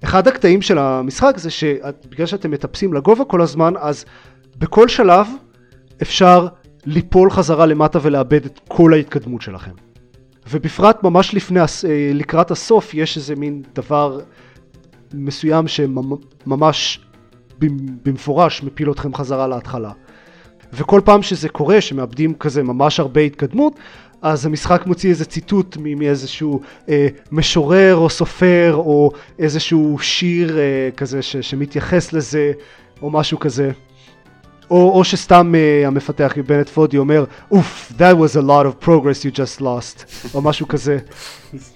[SPEAKER 3] אחד הקטעים של המשחק זה שבגלל שאתם מטפסים לגובה כל הזמן אז בכל שלב אפשר ליפול חזרה למטה ולאבד את כל ההתקדמות שלכם. ובפרט ממש לפני, אה, לקראת הסוף יש איזה מין דבר מסוים שממש במפורש מפיל אתכם חזרה להתחלה. וכל פעם שזה קורה, שמאבדים כזה ממש הרבה התקדמות, אז המשחק מוציא איזה ציטוט מאיזשהו אה, משורר או סופר או איזשהו שיר אה, כזה ש- שמתייחס לזה או משהו כזה. או, או שסתם uh, המפתח בנט פודי אומר, אוף, that was a lot of progress you just lost, או משהו כזה.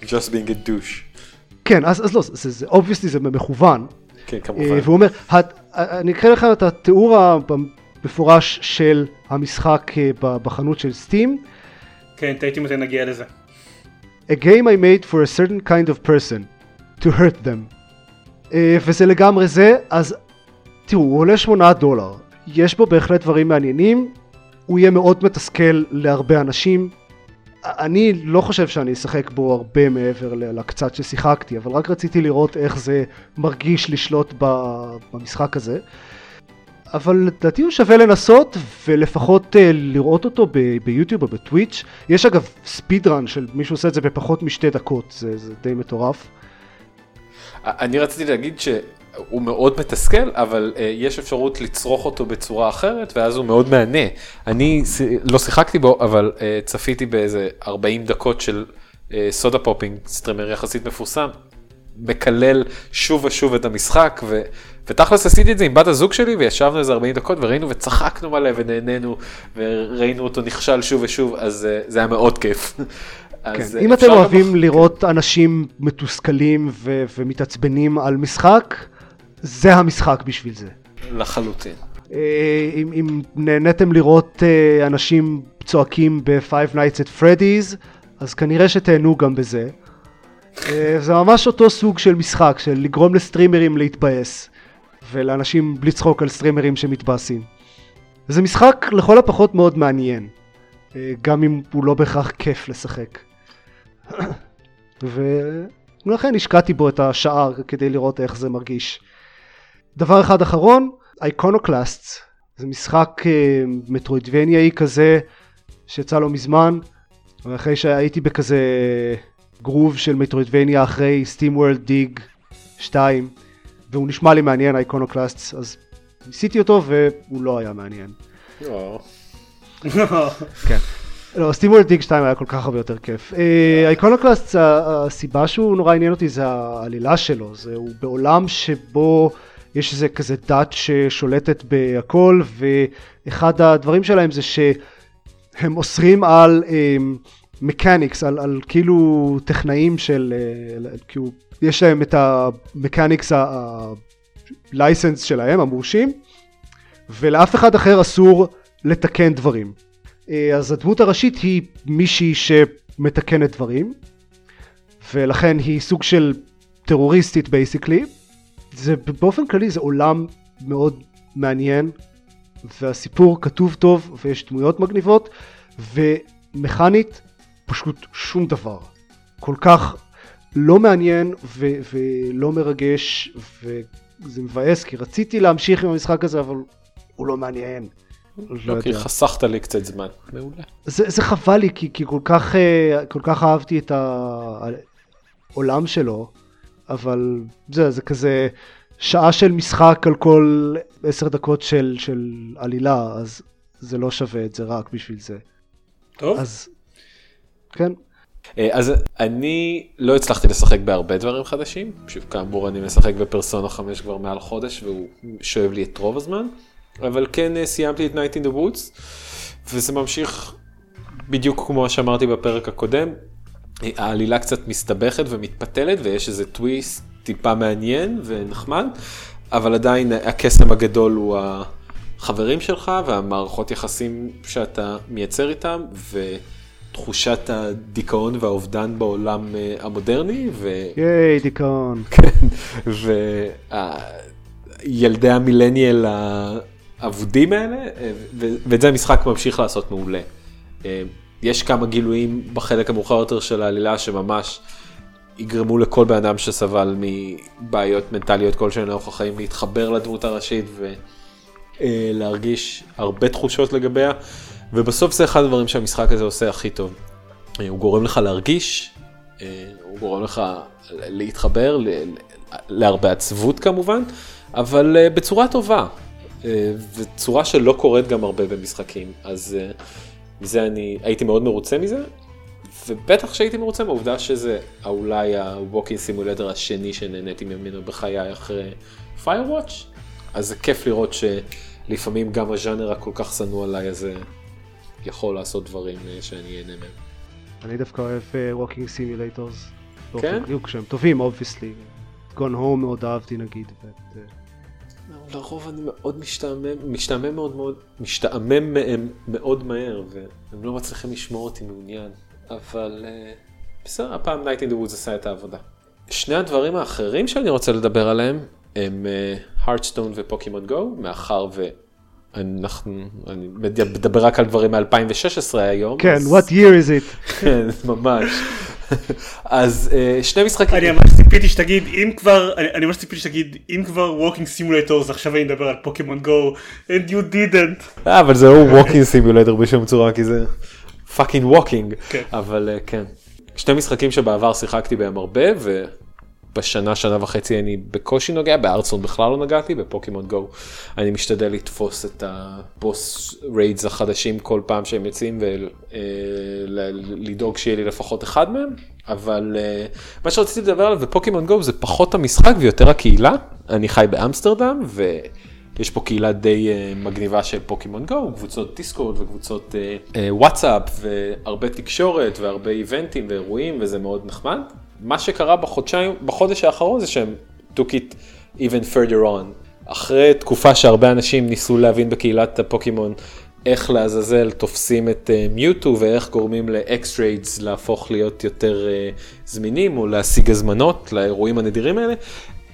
[SPEAKER 1] just being a douche.
[SPEAKER 3] כן, אז, אז לא, זה, זה, obviously זה מכוון.
[SPEAKER 1] כן,
[SPEAKER 3] Uh,
[SPEAKER 1] כמובן.
[SPEAKER 3] והוא אומר, "הת- אני אקרא לך את התיאור המפורש של המשחק ב- בחנות של סטים.
[SPEAKER 2] כן, תהיתי מתי נגיע לזה.
[SPEAKER 3] A game I made for a certain kind of person, to hurt them. Uh, וזה לגמרי זה, אז תראו, הוא עולה 8 דולר. יש בו בהחלט דברים מעניינים, הוא יהיה מאוד מתסכל להרבה אנשים. אני לא חושב שאני אשחק בו הרבה מעבר לקצת ששיחקתי, אבל רק רציתי לראות איך זה מרגיש לשלוט במשחק הזה. אבל לדעתי הוא שווה לנסות ולפחות uh, לראות אותו ב- ביוטיוב או בטוויץ'. יש אגב ספיד רן של מישהו עושה את זה בפחות משתי דקות, זה, זה די מטורף.
[SPEAKER 1] אני רציתי להגיד שהוא מאוד מתסכל, אבל uh, יש אפשרות לצרוך אותו בצורה אחרת, ואז הוא מאוד מהנה. אני לא שיחקתי בו, אבל אה, צפיתי באיזה 40 דקות של Sodapoppin, סטרימר יחסית מפורסם, מקלל שוב ושוב את המשחק, ו... ותכלס עשיתי את זה עם בת הזוג שלי, וישבנו איזה 40 דקות, וראינו וצחקנו מלא, ונהנינו, וראינו אותו נכשל שוב ושוב, אז אה, זה היה מאוד כיף.
[SPEAKER 3] כן.
[SPEAKER 1] אז,
[SPEAKER 3] אם
[SPEAKER 1] אה,
[SPEAKER 3] אתם
[SPEAKER 1] אפשר גם-
[SPEAKER 3] אוהבים לראות אנשים מתוסכלים ו- ומתעצבנים על משחק, זה המשחק בשביל זה.
[SPEAKER 1] לחלוטין.
[SPEAKER 3] אה, אם, אם נהניתם לראות אנשים צועקים ב-Five Nights at Freddy's, אז כנראה שתהנו גם בזה. אה, זה ממש אותו סוג של משחק, של לגרום לסטרימרים להתבאס, ולאנשים לצחוק על סטרימרים שמתבאסים. זה משחק לכל הפחות מאוד מעניין, אה, גם אם הוא לא בהכרח כיף לשחק. ולכן השקעתי בו את השעה כדי לראות איך זה מרגיש. דבר אחד אחרון, Iconoclasts, זה משחק אה, מטרואידבניאי כזה שיצא לא מזמן, ואחרי שהייתי בכזה גרוב של metroidvania אחרי SteamWorld Dig 2, והוא נשמע לי מעניין Iconoclasts, אז ניסיתי אותו והוא לא היה מעניין. כן. לא, SteamWorld Dig 2 היה כל כך הרבה יותר כיף. Iconoclasts, הסיבה שהוא נורא עניין אותי זה העלילה שלו, זה הוא בעולם שבו יש איזה כזה דת ששולטת בהכל, ואחד הדברים שלהם זה שהם אוסרים על מקניקס, על, על כאילו טכנאים של, אה, כאילו, יש להם את המקניקס הלייסנס שלהם, המורשים, ולאף אחד אחר אסור לתקן דברים. אה, אז הדמות הראשית היא מישהי שמתקנת דברים, ולכן היא סוג של טרוריסטית basically. זה באופן כללי זה עולם מאוד מעניין, והסיפור כתוב טוב, ויש דמויות מגניבות, ומכנית פשוט שום דבר. כל כך לא מעניין ו- ולא מרגש, וזה מבאס, כי רציתי להמשיך עם המשחק הזה, אבל הוא לא מעניין.
[SPEAKER 1] לא, כי חסכת לי קצת זמן. מעולה.
[SPEAKER 3] זה, זה חבל לי, כי, כי כל, כך, אה, כל כך אהבתי את העולם שלו, אבל זה, זה כזה שעה של משחק על כל עשר דקות של, של עלילה, אז זה לא שווה את זה רק בשביל זה.
[SPEAKER 2] טוב,
[SPEAKER 3] אז, כן.
[SPEAKER 1] אה, אז אני לא הצלחתי לשחק בהרבה דברים חדשים, שוב כאמור אני משחק בפרסונה 5 כבר מעל חודש והוא שואב לי את רוב הזמן, אבל כן אה, סיימתי את Night in the Woods, וזה ממשיך בדיוק כמו שאמרתי בפרק הקודם, אה, העלילה קצת מסתבכת ומתפתלת ויש איזה טוויסט טיפה מעניין ונחמד, אבל עדיין הקסם הגדול הוא החברים שלך והמערכות יחסים שאתה מייצר איתם, ו... תחושת הדיכאון והאובדן בעולם אה, המודרני, ו...
[SPEAKER 3] ייי, דיכאון.
[SPEAKER 1] כן, וילדי המילניאל האבודים האלה, אה, ו- ואת זה המשחק ממשיך לעשות מעולה. אה, יש כמה גילויים בחלק המאוחר יותר של העלילה שממש יגרמו לכל בן אדם שסבל מבעיות מנטליות כלשהן לאורך החיים להתחבר לדמות הראשית ולהרגיש הרבה תחושות לגביה. ובסוף זה אחד הדברים שהמשחק הזה עושה הכי טוב. אה, הוא גורם לך להרגיש, אה, הוא גורם לך להתחבר להרבה עצבות כמובן, אבל אה, בצורה טובה, וצורה שלא קורית גם הרבה במשחקים, אז מזה אני הייתי מאוד מרוצה מזה, ובטח שהייתי מרוצה מהעובדה שזה אולי ה walking simulator השני שנהניתי ממנו בחיי אחרי Firewatch, אז זה כיף לראות ש... לפעמים גם הז'אנר הכל כך שנוא עליי הזה יכול לעשות דברים אה, שאני אהנה מהם.
[SPEAKER 3] אני דווקא אוהב walking uh, simulators.
[SPEAKER 1] כן?
[SPEAKER 3] דווקא שהם טובים, obviously. Gone Home מאוד אהבתי נגיד. ואת, uh,
[SPEAKER 1] לרוב אני מאוד משתעמם, משתעמם מאוד מאוד, משתעמם מהם מאוד מהר, והם לא מצליחים לשמור אותי מעוניין. אבל בסדר, הפעם Night in the Woods עשה את העבודה. שני הדברים האחרים שאני רוצה לדבר עליהם הם Hearthstone ו פוקימון גו, מאחר ואנחנו, אני מדבר רק על דברים מ-2016 היום.
[SPEAKER 3] כן,
[SPEAKER 1] אז-
[SPEAKER 3] what year is it?
[SPEAKER 1] כן, ממש. אז אה, שני משחקים.
[SPEAKER 2] אני ממש ציפיתי שתגיד אם כבר אני אני ממש ציפיתי שתגיד אם כבר walking simulators עכשיו אני מדבר על פוקימון גו and you didn't
[SPEAKER 1] אה, אבל זה לא walking simulator בשום צורה, כי זה fucking walking.
[SPEAKER 2] כן.
[SPEAKER 1] אבל אה, כן. שני משחקים שבעבר שיחקתי בהם הרבה, ובשנה, שנה וחצי אני בקושי נוגע, בהארת'סטון בכלל לא נגעתי, בפוקימון גו אני משתדל לתפוס את ה boss raids החדשים כל פעם שהם יוצאים ולדאוג שיהיה לי לפחות אחד מהם, אבל אה, מה שרציתי לדבר עליו בפוקימון גו זה פחות המשחק ויותר הקהילה. אני חי באמסטרדם ו... יש פה קהילה די uh, מגניבה של פוקימון גו, קבוצות דיסקורד וקבוצות וואטסאפ והרבה תקשורת והרבה event ים ואירועים וזה מאוד נחמד. מה שקרה בחודשיים, בחודש האחרון זה שהם took it even further on. אחרי תקופה שהרבה אנשים ניסו להבין בקהילת הפוקימון איך לעזאזל תופסים את uh, מיוטו ואיך גורמים ל EX raids להפוך להיות יותר uh, זמינים או להשיג הזמנות לאירועים הנדירים האלה,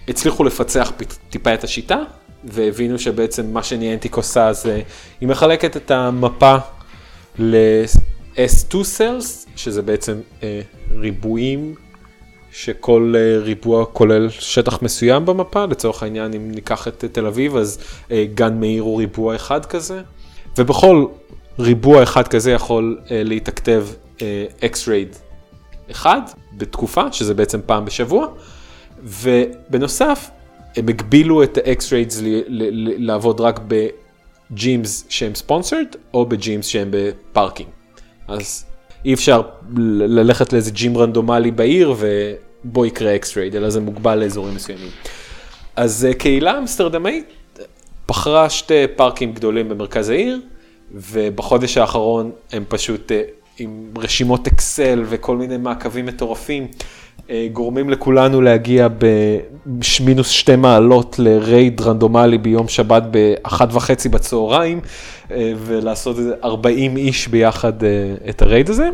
[SPEAKER 1] הצליחו לפצח טיפה את השיטה והבינו שבעצם מה שניאנטיק עושה זה היא מחלקת את המפה ל-S2 cells שזה בעצם אה, ריבועים שכל אה, ריבוע כולל שטח מסוים במפה לצורך העניין אם ניקח את תל אביב אז אה, גן מאיר הוא ריבוע אחד כזה ובכל ריבוע אחד כזה יכול אה, להתקיים raid אחד בתקופה שזה בעצם פעם בשבוע ובנוסף הם הגבילו את raids לעבוד רק ב gyms שהם sponsored או ב gyms שהם בפארקים. אז אי אפשר ללכת לאיזה gym רנדומלי בעיר ובו יקרה EX raid אלא זה מוגבל לאזורים מסוימים. אז אה, קהילה אמסטרדמאית בחרה שתי פארקים גדולים במרכז העיר ובחודש האחרון הם פשוט אה, עם רשימות אקסל וכל מיני מעקבים מטורפים אה, גורמים לכולנו להגיע במינוס שתי מעלות ל raid רנדומלי ביום שבת באחת וחצי בצהריים ולעשות איזה 40 איש ביחד את ה raid הזה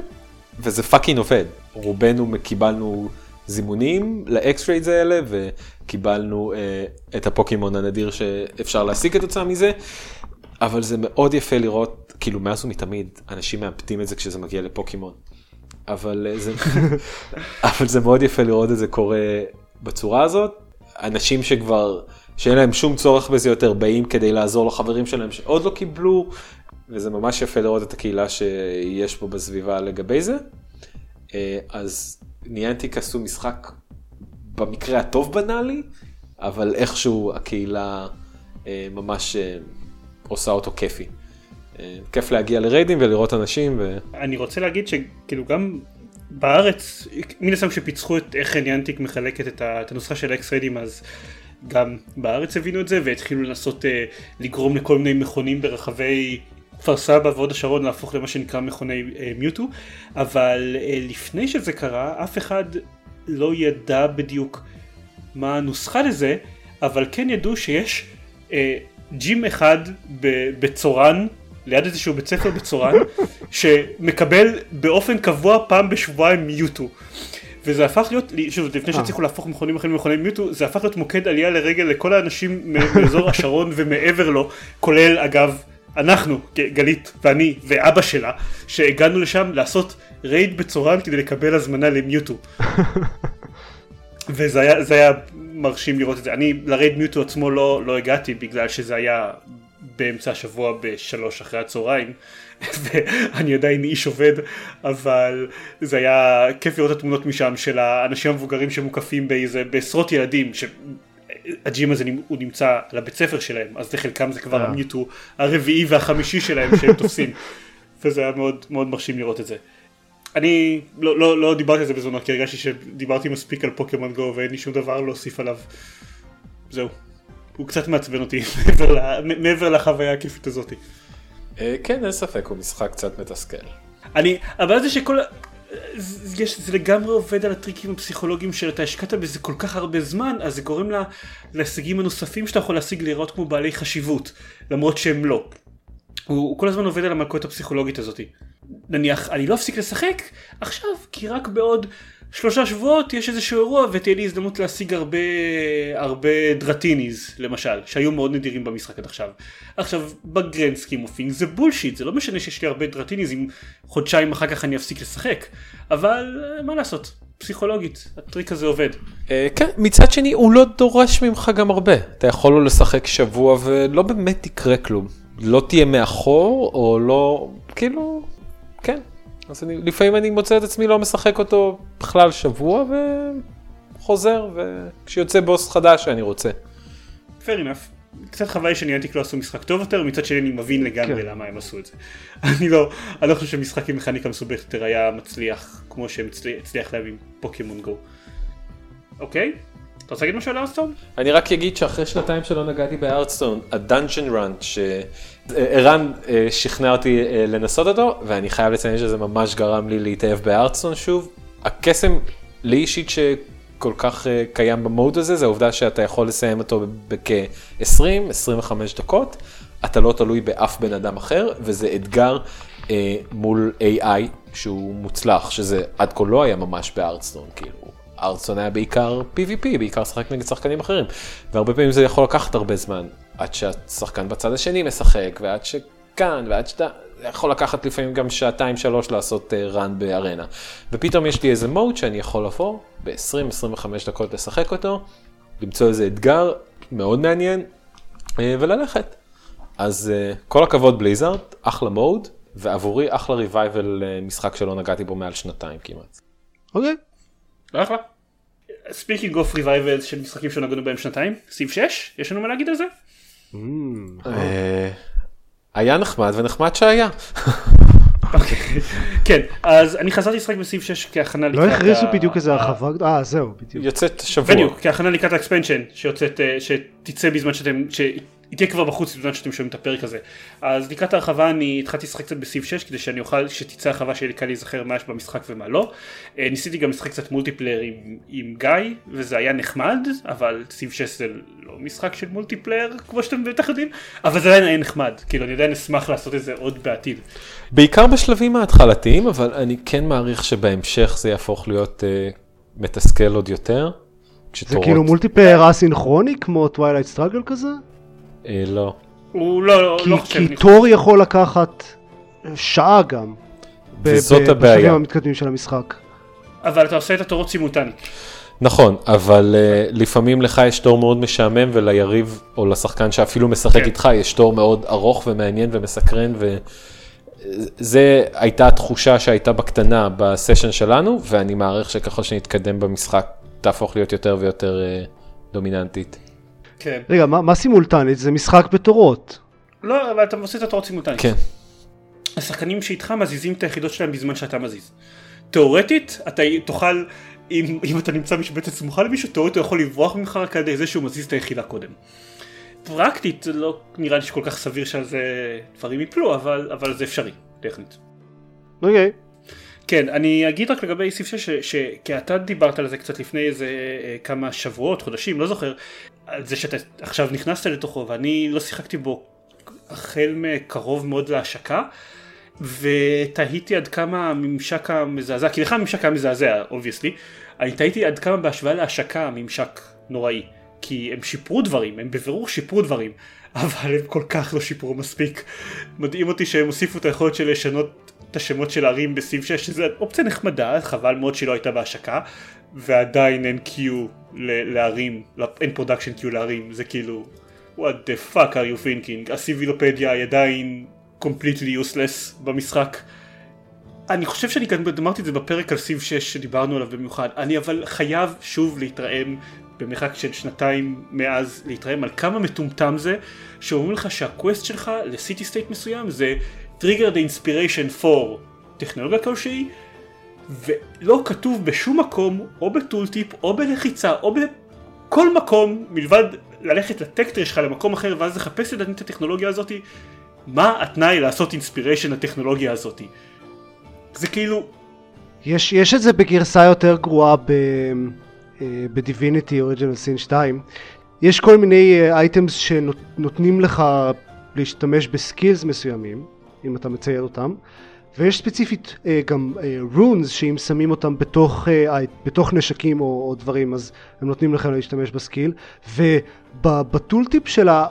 [SPEAKER 1] וזה fucking עובד. רובנו קיבלנו זימונים ל EX raids האלה וקיבלנו אה, את הפוקימון הנדיר שאפשר להשיג כתוצאה מזה. אבל זה מאוד יפה לראות, כאילו מאז ומתמיד, אנשים מאבדים את זה כשזה מגיע לפוקימון. אבל אה, זה, אבל זה מאוד יפה לראות את זה קורה בצורה הזאת. אנשים שכבר, שאין להם שום צורך בזה יותר, באים כדי לעזור לחברים שלהם שעוד לא קיבלו, וזה ממש יפה לראות את הקהילה שיש פה בסביבה לגבי זה. אה, אז ניאנטיק עשו משחק במקרה הטוב בנאלי, אבל איכשהו הקהילה אה, ממש אה, עושה אותו כיפי. אה, כיף להגיע לריידים ולראות אנשים ו...
[SPEAKER 2] אני רוצה להגיד שכאילו גם בארץ מן הסתם כשפיצחו את איך ניאנטיק מחלקת את, ה, את הנוסחה של אקס ריידים אז גם בארץ הבינו את זה והתחילו לנסות אה, לגרום לכל מיני מכונים ברחבי כפר סבא והוד השרון להפוך למה שנקרא מכוני אה, מיוטו אבל אה, לפני שזה קרה אף אחד לא ידע בדיוק מה הנוסחה לזה אבל כן ידעו שיש אה, ג'ים אחד בצורן ליד איזשהו בית ספר בצורן שמקבל באופן קבוע פעם בשבועיים מיוטו. וזה הפך להיות, שוב לפני שהצליחו להפוך מכונים אחרים למכוני מיוטו זה הפך להיות מוקד עלייה לרגל לכל האנשים מאזור השרון ומעבר לו כולל אגב אנחנו גלית ואני ואבא שלה שהגענו לשם לעשות רייד בצורן כדי לקבל הזמנה למיוטו וזה היה, היה מרשים לראות את זה. אני לרייד מיוטו עצמו לא, לא הגעתי בגלל שזה היה באמצע השבוע בשלוש אחרי הצהריים ואני עדיין איש עובד אבל זה היה כיף לראות את התמונות משם של האנשים המבוגרים שמוקפים באיזה בעשרות ילדים שהג'ים הזה הוא נמצא לבית ספר שלהם אז לחלקם זה כבר
[SPEAKER 3] אה.
[SPEAKER 2] המיוטו הרביעי והחמישי שלהם שהם תופסים וזה היה מאוד מאוד מרשים לראות את זה. אני לא, לא, לא דיברתי על זה בזמנו כי הרגשתי שדיברתי מספיק על פוקימון גו ואין לי שום דבר להוסיף עליו. זהו. הוא קצת מעצבן אותי מעבר ל- מעבר לחוויה הכיפית הזאת.
[SPEAKER 1] אה, כן, אין ספק, הוא משחק קצת מתסכל.
[SPEAKER 2] אני, הבעיה זה שכל, יש, זה לגמרי עובד על הטריקים הפסיכולוגיים של אתה השקעת בזה כל כך הרבה זמן, אז זה גורם לה, להישגים הנוספים שאתה יכול להשיג להיראות כמו בעלי חשיבות, למרות שהם לא. הוא, הוא כל הזמן עובד על המלכות הפסיכולוגית הזאת. נניח, אני לא אפסיק לשחק עכשיו, כי רק בעוד שלושה שבועות יש איזשהו אירוע ותהיה לי הזדמנות להשיג הרבה, הרבה דרטיניז, למשל, שהיו מאוד נדירים במשחק עד עכשיו. עכשיו, ב grand scheme of זה bullshit, זה לא משנה שיש לי הרבה דרטיניז אם חודשיים אחר כך אני אפסיק לשחק. אבל אה, מה לעשות, פסיכולוגית, הטריק הזה עובד.
[SPEAKER 1] אה, כן, מצד שני הוא לא דורש ממך גם הרבה. אתה יכול לא לשחק שבוע ולא באמת יקרה כלום. לא תהיה מאחור או לא, כאילו, כן. אז אני, לפעמים אני מוצא את עצמי לא משחק אותו בכלל שבוע וחוזר וכשיוצא בוס חדש שאני רוצה.
[SPEAKER 2] fair enough. קצת חבל שניאנטיק לא עשו משחק טוב יותר, מצד שני אני מבין לגמרי
[SPEAKER 3] כן.
[SPEAKER 2] למה הם עשו את זה. אני לא, אני לא חושב שמשחק עם מכניקה מסובכת יותר היה מצליח כמו שהם הצליח, להביא עם פוקימון גו. אוקיי? אתה רוצה להגיד משהו על ארסטון?
[SPEAKER 1] אני רק אגיד שאחרי שנתיים שלא נגעתי בארטסטון, הדאנג'ן רן, שערן אה, שכנע אותי אה, לנסות אותו, ואני חייב לציין שזה ממש גרם לי להתאהב בארטסטון שוב. הקסם לי אישית שכל כך אה, קיים במוד הזה, זה העובדה שאתה יכול לסיים אותו בכ-20-25 דקות, אתה לא תלוי באף בן אדם אחר, וזה אתגר אה, מול AI שהוא מוצלח, שזה עד כה לא היה ממש בארטסטון, כאילו. ארצון היה בעיקר PvP, בעיקר לשחק נגד שחקנים אחרים. והרבה פעמים זה יכול לקחת הרבה זמן, עד שהשחקן בצד השני משחק, ועד שכאן, ועד שאתה... זה יכול לקחת לפעמים גם שעתיים שלוש לעשות uh, run בארנה. ופתאום יש לי איזה מוד שאני יכול לבוא ב-20-25 דקות לשחק אותו, למצוא איזה אתגר מאוד מעניין, uh, וללכת. אז uh, כל הכבוד בליזארד, אחלה מוד, ועבורי אחלה ריווייבל uh, משחק שלא נגעתי בו מעל שנתיים כמעט.
[SPEAKER 3] אוקיי.
[SPEAKER 2] אחלה. Speaking of revival של משחקים שנגענו בהם שנתיים, Civ 6, יש לנו מה להגיד על זה?
[SPEAKER 1] אה, היה נחמד ונחמד שהיה.
[SPEAKER 2] כן, אז אני חזרתי לשחק ב Civ 6 כהכנה
[SPEAKER 3] לא הכריזו בדיוק איזה הרחבה, גדולה. אה זהו, בדיוק.
[SPEAKER 1] יוצאת שבוע.
[SPEAKER 2] בדיוק, כהכנה לקראת ה expansion שיוצאת, אה, שתצא בזמן שאתם, שהיא תהיה כבר בחוץ בזמן שאתם שומעים את הפרק הזה. אז לקראת ההרחבה אני התחלתי לשחק קצת ב Civ 6 כדי שאני אוכל, שתצא הרחבה שיהיה לי קל להיזכר מה יש במשחק ומה לא. אה, ניסיתי גם לשחק קצת multiplayer עם, עם גיא, וזה היה נחמד, אבל Civ 6 זה לא משחק של multiplayer כמו שאתם בטח יודעים, אבל זה עדיין היה נחמד, כאילו אני עדיין אשמח לעשות את זה עוד בעתיד.
[SPEAKER 1] בעיקר בשלבים ההתחלתיים, אבל אני כן מעריך שבהמשך זה יהפוך להיות אה, מתסכל עוד יותר.
[SPEAKER 3] זה
[SPEAKER 1] כשתורות-
[SPEAKER 3] כאילו multiplayer אסינכרוני כמו Twilight Struggle כזה?
[SPEAKER 1] אה, לא.
[SPEAKER 2] הוא לא, לא,
[SPEAKER 3] כי-
[SPEAKER 2] לא חושב,
[SPEAKER 3] כי
[SPEAKER 2] אני
[SPEAKER 3] תור יכול לקחת שעה גם.
[SPEAKER 1] וזאת
[SPEAKER 3] ב-
[SPEAKER 1] הבעיה.
[SPEAKER 3] בשלבים המתקדמים של המשחק.
[SPEAKER 2] אבל אתה עושה את התורות סימולטנית.
[SPEAKER 1] נכון, אבל uh, לפעמים לך יש תור מאוד משעמם וליריב או לשחקן שאפילו משחק
[SPEAKER 2] כן.
[SPEAKER 1] איתך יש תור מאוד ארוך ומעניין ומסקרן וזה הייתה התחושה שהייתה בקטנה בסשן שלנו ואני מעריך שככל שנתקדם במשחק תהפוך להיות יותר ויותר uh, דומיננטית.
[SPEAKER 2] כן.
[SPEAKER 3] רגע, מה מה סימולטנית? זה משחק בתורות.
[SPEAKER 2] לא, אבל אתה עושה את התורות סימולטנית.
[SPEAKER 1] כן,
[SPEAKER 2] השחקנים שאיתך מזיזים את היחידות שלהם בזמן שאתה מזיז. תאורטית, אתה תוכל, אם, אם אתה נמצא משבצת סמוכה למישהו, תאורטית הוא יכול לברוח ממך רק על ידי זה שהוא מזיז את היחידה קודם. פרקטית, זה לא נראה לי שכל כך סביר שעל זה דברים יפלו, אבל, אבל זה אפשרי, טכנית.
[SPEAKER 3] אוקיי.
[SPEAKER 2] כן, אני אגיד רק לגבי סעיף 6, ש- ש- כי אתה דיברת על זה קצת לפני איזה אה, כמה שבועות, חודשים, לא זוכר, זה שאתה עכשיו נכנסת לתוכו, ואני לא שיחקתי בו החל מקרוב מאוד להשקה, ותהיתי עד כמה הממשק המזעזע, כי לך הממשק היה מזעזע, obviously, אני תהיתי עד כמה בהשוואה להשקה הממשק נוראי, כי הם שיפרו דברים, הם בבירור שיפרו דברים, אבל הם כל כך לא שיפרו מספיק. מדהים אותי שהם הוסיפו את היכולת של לשנות את השמות של הערים בסעיף 6, שזה אופציה נחמדה, חבל מאוד שהיא לא הייתה בהשקה, ועדיין אין queue לערים, לא- אין production queue לערים, זה כאילו, what the fuck are you thinking, הסיבילופדיה היא עדיין completely useless במשחק. אני חושב שאני גם אמרתי את זה בפרק על סיב 6 שדיברנו עליו במיוחד, אני אבל חייב שוב להתרעם במרחק של שנתיים מאז להתרעם על כמה מטומטם זה שאומרים לך שה quest שלך ל city state מסוים זה trigger the inspiration for טכנולוגיה כלשהי ולא כתוב בשום מקום או ב tooltip או בלחיצה או בכל מקום מלבד ללכת לטקטר שלך למקום אחר ואז לחפש לדעתי את הטכנולוגיה הזאתי, מה התנאי לעשות inspiration לטכנולוגיה הזאתי? זה כאילו...
[SPEAKER 3] יש, יש את זה בגרסה יותר גרועה ב... בדיביניטי אוריג'ינל סין 2 יש כל מיני items שנותנים לך להשתמש ב skills מסוימים אם אתה מצייד אותם ויש ספציפית uh, גם runes uh, שאם שמים אותם בתוך, uh, בתוך נשקים או, או דברים אז הם נותנים לכם להשתמש ב skill. וב tooltip של ה...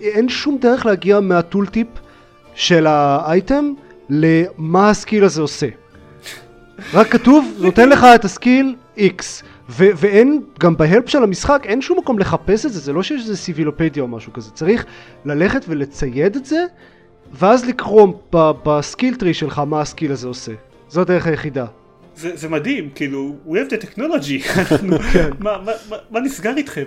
[SPEAKER 3] אין שום דרך להגיע מה tooltip של האייטם למה ה skill הזה עושה. רק כתוב נותן לך את ה skill X ו- ואין, גם ב help של המשחק אין שום מקום לחפש את זה, זה לא שיש איזה סיבילופדיה או משהו כזה, צריך ללכת ולצייד את זה ואז לקרוא ב skill tree שלך מה ה skill הזה עושה. זו הדרך היחידה.
[SPEAKER 2] זה, זה מדהים, כאילו, we have the technology, אנחנו, כן. מה, מה, מה, מה נסגר איתכם?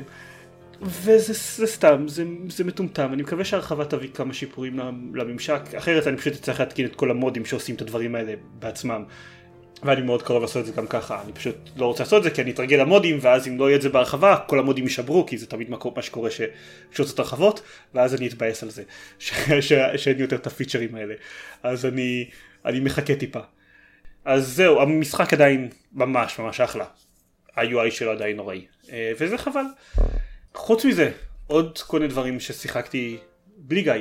[SPEAKER 2] וזה זה סתם, זה, זה מטומטם, אני מקווה שהרחבה תביא כמה שיפורים לממשק, אחרת אני פשוט אצטרך להתקין את כל ה mod-ים שעושים את הדברים האלה בעצמם. ואני מאוד קרוב לעשות את זה גם ככה, אני פשוט לא רוצה לעשות את זה כי אני אתרגל ל mod-ים ואז אם לא יהיה את זה בהרחבה כל ה mod-ים יישברו כי זה תמיד מה שקורה שיוצאות הרחבות ואז אני אתבאס על זה שאין לי יותר את הפיצ'רים האלה אז אני, אני מחכה טיפה. אז זהו, המשחק עדיין ממש ממש אחלה, ה-UI שלו עדיין נוראי אה, וזה חבל. חוץ מזה עוד כל מיני דברים ששיחקתי בלי גיא.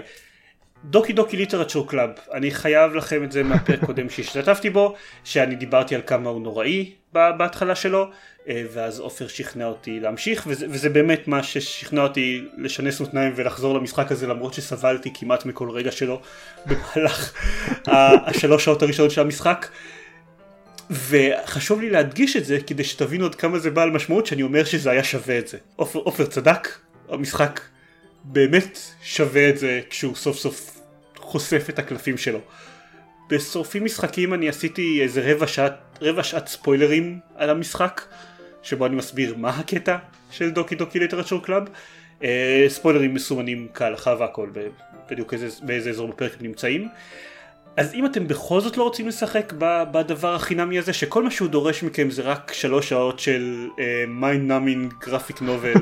[SPEAKER 2] דוקי דוקי ליטרצ'ור קלאב, אני חייב לכם את זה מהפרק קודם שהשתתפתי בו, שאני דיברתי על כמה הוא נוראי בהתחלה שלו, אה, ואז עופר שכנע אותי להמשיך, וזה, וזה באמת מה ששכנע אותי לשנס מותניים ולחזור למשחק הזה למרות שסבלתי כמעט מכל רגע שלו במהלך השלוש שעות הראשונות של המשחק. וחשוב לי להדגיש את זה כדי שתבינו עד כמה זה בעל משמעות שאני אומר שזה היה שווה את זה. עופר צדק, המשחק באמת שווה את זה כשהוא סוף סוף חושף את הקלפים שלו. בשורפים משחקים אני עשיתי איזה רבע שעת, רבע שעת ספוילרים על המשחק שבו אני מסביר מה הקטע של דוקי דוקי ליטרצ'ור קלאב אה, ספוילרים מסומנים כהלכה והכל בדיוק איזה, באיזה אזור בפרק הם נמצאים אז אם אתם בכל זאת לא רוצים לשחק בדבר החינמי הזה שכל מה שהוא דורש מכם זה רק שלוש שעות של mind numbing graphic novel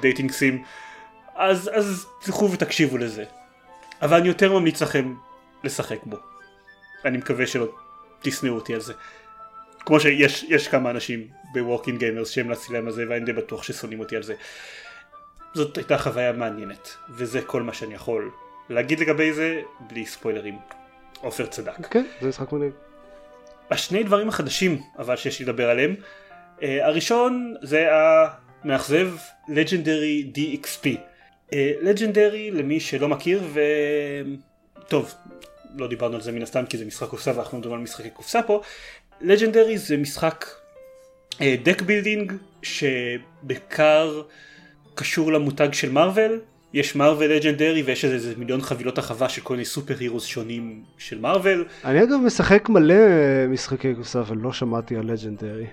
[SPEAKER 2] dating sim אז, אז תלכו ותקשיבו לזה. אבל אני יותר ממליץ לכם לשחק בו. אני מקווה שלא תשנאו אותי על זה. כמו שיש כמה אנשים בווקינג גיימרס שהמלצתי להם על זה ואני די בטוח ששונאים אותי על זה. זאת הייתה חוויה מעניינת וזה כל מה שאני יכול להגיד לגבי זה בלי ספוילרים. עופר צדק.
[SPEAKER 3] כן, זה משחק מניאק.
[SPEAKER 2] השני דברים החדשים אבל שיש לי לדבר עליהם. Uh, הראשון זה המאכזב Legendary DXP. לג'נדרי uh, למי שלא מכיר וטוב לא דיברנו על זה מן הסתם כי זה משחק קופסה ואנחנו מדברים על משחקי קופסה פה לג'נדרי זה משחק deck uh, building שבעיקר קשור למותג של מארוול יש מארוול לג'נדרי ויש איזה מיליון חבילות הרחבה של כל מיני super heroes שונים של מארוול.
[SPEAKER 3] אני אגב משחק מלא משחקי קופסה אבל לא שמעתי על לג'נדרי.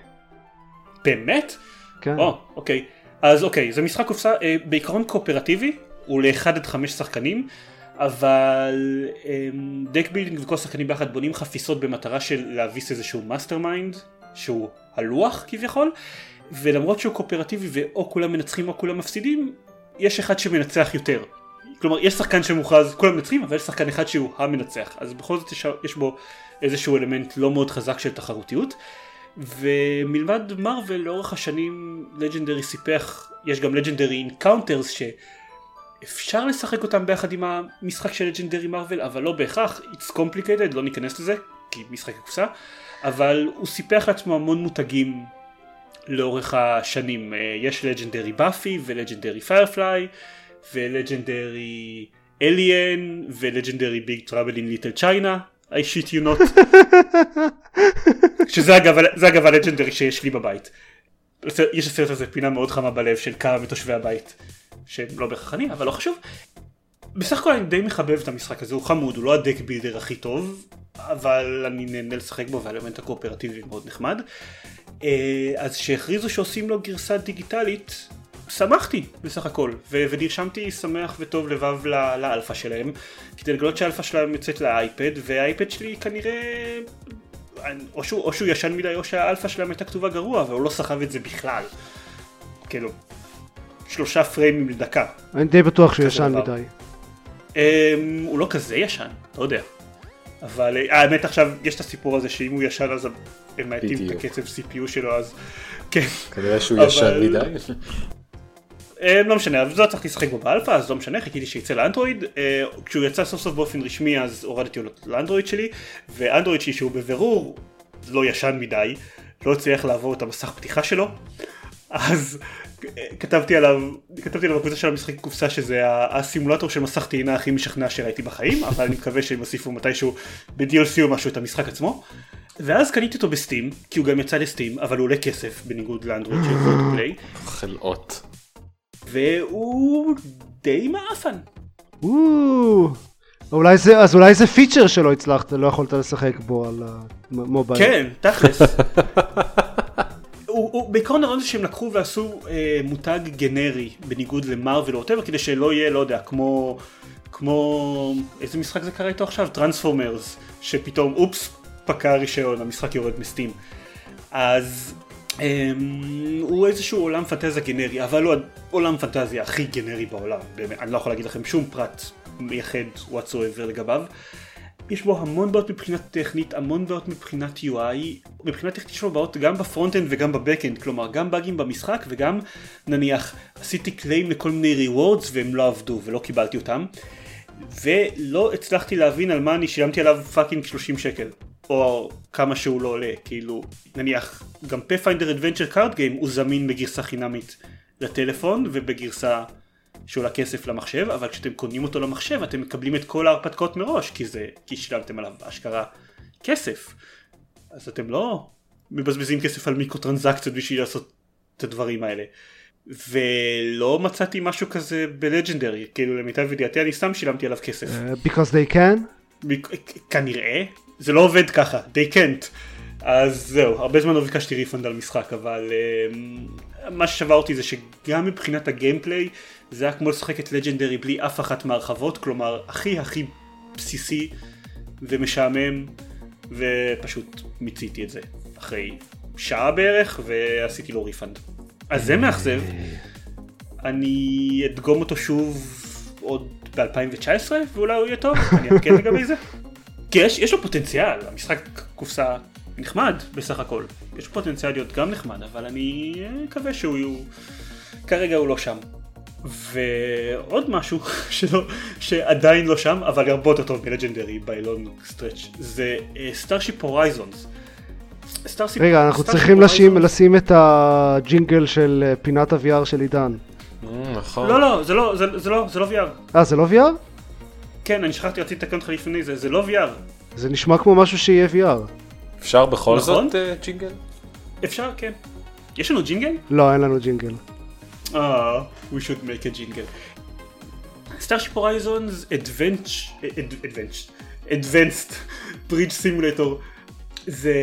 [SPEAKER 2] באמת?
[SPEAKER 3] כן.
[SPEAKER 2] או, אוקיי. אז אוקיי, זה משחק קופסה אה, בעיקרון קואופרטיבי, הוא לאחד עד חמש שחקנים, אבל אה, deck building וכל השחקנים ביחד בונים חפיסות במטרה של להביס איזשהו mastermind, שהוא הלוח כביכול, ולמרות שהוא קואופרטיבי ואו כולם מנצחים או כולם מפסידים, יש אחד שמנצח יותר. כלומר, יש שחקן שמוכרז, כולם מנצחים, אבל יש שחקן אחד שהוא המנצח, אז בכל זאת יש, יש בו איזשהו אלמנט לא מאוד חזק של תחרותיות. ומלבד מארוול לאורך השנים לג'נדרי סיפח, יש גם לג'נדרי אינקאונטרס שאפשר לשחק אותם ביחד עם המשחק של לג'נדרי מארוול אבל לא בהכרח, it's complicated, לא ניכנס לזה כי משחק קופסה, אבל הוא סיפח לעצמו המון מותגים לאורך השנים, אה, יש לג'נדרי באפי ולג'נדרי פיירפליי ולג'נדרי אייליאן ולג'נדרי ביג טראבל אין ליטל צ'יינה I shit you not. שזה אגב, אגב הלג'נדרי שיש לי בבית. יש לסרט הזה פינה מאוד חמה בלב של כמה מתושבי הבית. שהם לא בהכרח אני, אבל לא חשוב. בסך הכל אני די מחבב את המשחק הזה, הוא חמוד, הוא לא ה deck builder הכי טוב, אבל אני נהנה לשחק בו והאלמנט הקואופרטיבי מאוד נחמד. אה, אז שהכריזו שעושים לו גרסה דיגיטלית, שמחתי בסך הכל, ו- ונרשמתי שמח וטוב לבב לאלפא שלהם, כדי לגלות שהאלפא שלהם יוצאת לאייפד, והאייפד שלי כנראה, או שהוא, או שהוא ישן מדי או שהאלפא שלהם הייתה כתובה גרוע, והוא לא סחב את זה בכלל. כאילו, שלושה פריימים לדקה.
[SPEAKER 3] אני די בטוח שהוא ישן
[SPEAKER 2] דבר.
[SPEAKER 3] מדי.
[SPEAKER 2] אמ, הוא לא כזה ישן, לא יודע. אבל אה, האמת עכשיו יש את הסיפור הזה שאם הוא ישן אז הם מאטים את. הקצב CPU שלו אז כן.
[SPEAKER 1] כנראה שהוא
[SPEAKER 2] אבל-
[SPEAKER 1] ישן מדי.
[SPEAKER 2] אה, לא משנה, אבל לא צריך לשחק בו באלפא אז לא משנה, חיכיתי שיצא לאנדרואיד. אה, כשהוא יצא סוף סוף באופן רשמי אז הורדתי אותו לאנדרואיד שלי, ואנדרואיד שלי שהוא בבירור לא ישן מדי, לא הצליח לעבור את המסך פתיחה שלו, אז אה, כתבתי עליו, כתבתי עליו בקבוצה של המשחק קופסה שזה הסימולטור של מסך טעינה הכי משכנע שראיתי בחיים, אבל אני מקווה שהם יוסיפו מתישהו ב-DLC או משהו את המשחק עצמו. ואז קניתי אותו בסטים, כי הוא גם יצא לסטים, אבל הוא עולה כסף בניגוד לאנדרואיד של פלייי.
[SPEAKER 1] חלאות.
[SPEAKER 2] והוא די מעפן.
[SPEAKER 3] אולי זה, אז אולי זה פיצ'ר שלא הצלחת, לא יכולת לשחק בו על המובייל.
[SPEAKER 2] כן, תכלס. הוא, הוא, בעיקרון הרעיון זה שהם לקחו ועשו אה, מותג גנרי בניגוד ל Marvel או whatever כדי שלא יהיה לא יודע כמו כמו איזה משחק זה קרה איתו עכשיו Transformers שפתאום אופס פקע הרישיון המשחק יורד מ Steam אז הוא איזשהו עולם פנטזיה גנרי אבל הוא העולם פנטזיה הכי גנרי בעולם. באמת אני לא יכול להגיד לכם שום פרט מייחד whatsoever לגביו. יש בו המון בעיות מבחינה טכנית, המון בעיות מבחינת UI, מבחינה טכנית שלו בעיות גם ב front-end וגם ב back-end, כלומר גם באגים במשחק וגם נניח עשיתי claim לכל מיני rewards והם לא עבדו ולא קיבלתי אותם ולא הצלחתי להבין על מה אני שילמתי עליו fucking 30 שקל או כמה שהוא לא עולה, כאילו נניח גם Pathfinder Adventure Card Game הוא זמין בגרסה חינמית לטלפון ובגרסה שעולה כסף למחשב, אבל כשאתם קונים אותו למחשב אתם מקבלים את כל ההרפתקאות מראש, כי זה, כי שילמתם עליו אשכרה כסף. אז אתם לא מבזבזים כסף על מיקרו טרנזקציות בשביל לעשות את הדברים האלה. ולא מצאתי משהו כזה בלג'נדרי, כאילו למיטב ידיעתי אני סתם שילמתי עליו כסף.
[SPEAKER 3] אה, because they can?
[SPEAKER 2] כנראה, זה לא עובד ככה, they can't. אז זהו, הרבה זמן לא ביקשתי ריפונד על משחק, אבל אמ, מה ששבר אותי זה שגם מבחינת הגיימפליי, זה היה כמו לשחק את לג'נדרי בלי אף אחת מהרחבות, כלומר, הכי הכי בסיסי ומשעמם, ופשוט מיציתי את זה. אחרי שעה בערך, ועשיתי לו ריפונד. אז זה מאכזב. אני אדגום אותו שוב עוד ב-2019 ואולי הוא יהיה טוב, אני אעדכן לגבי זה. כי יש, יש לו פוטנציאל, המשחק קופסה נחמד בסך הכל. יש לו פוטנציאל להיות גם נחמד, אבל אני מקווה שהוא יהיו... כרגע הוא לא שם. ועוד משהו שלא, שעדיין לא שם, אבל הרבה יותר טוב מלג'נדרי ביילון סטרץ', זה Starship Horizons.
[SPEAKER 3] רגע, אנחנו צריכים לשים, לשים את הג'ינגל של אה, פינת ה-VR של עידן.
[SPEAKER 1] אה, נכון.
[SPEAKER 2] לא, לא, זה לא, זה, זה לא, זה לא VR.
[SPEAKER 3] אה, זה לא VR?
[SPEAKER 2] כן, אני שכחתי, רציתי לתקן אותך לפני זה, זה לא VR.
[SPEAKER 3] זה נשמע כמו משהו שיהיה VR.
[SPEAKER 1] אפשר בכל
[SPEAKER 2] נכון?
[SPEAKER 1] זאת אה, ג'ינגל?
[SPEAKER 2] אפשר, כן. יש לנו ג'ינגל?
[SPEAKER 3] לא, אין לנו ג'ינגל.
[SPEAKER 2] אה, we should make a jingle. Starship Horizons Advent- Ad- Advent- Advanced Bridge Simulator זה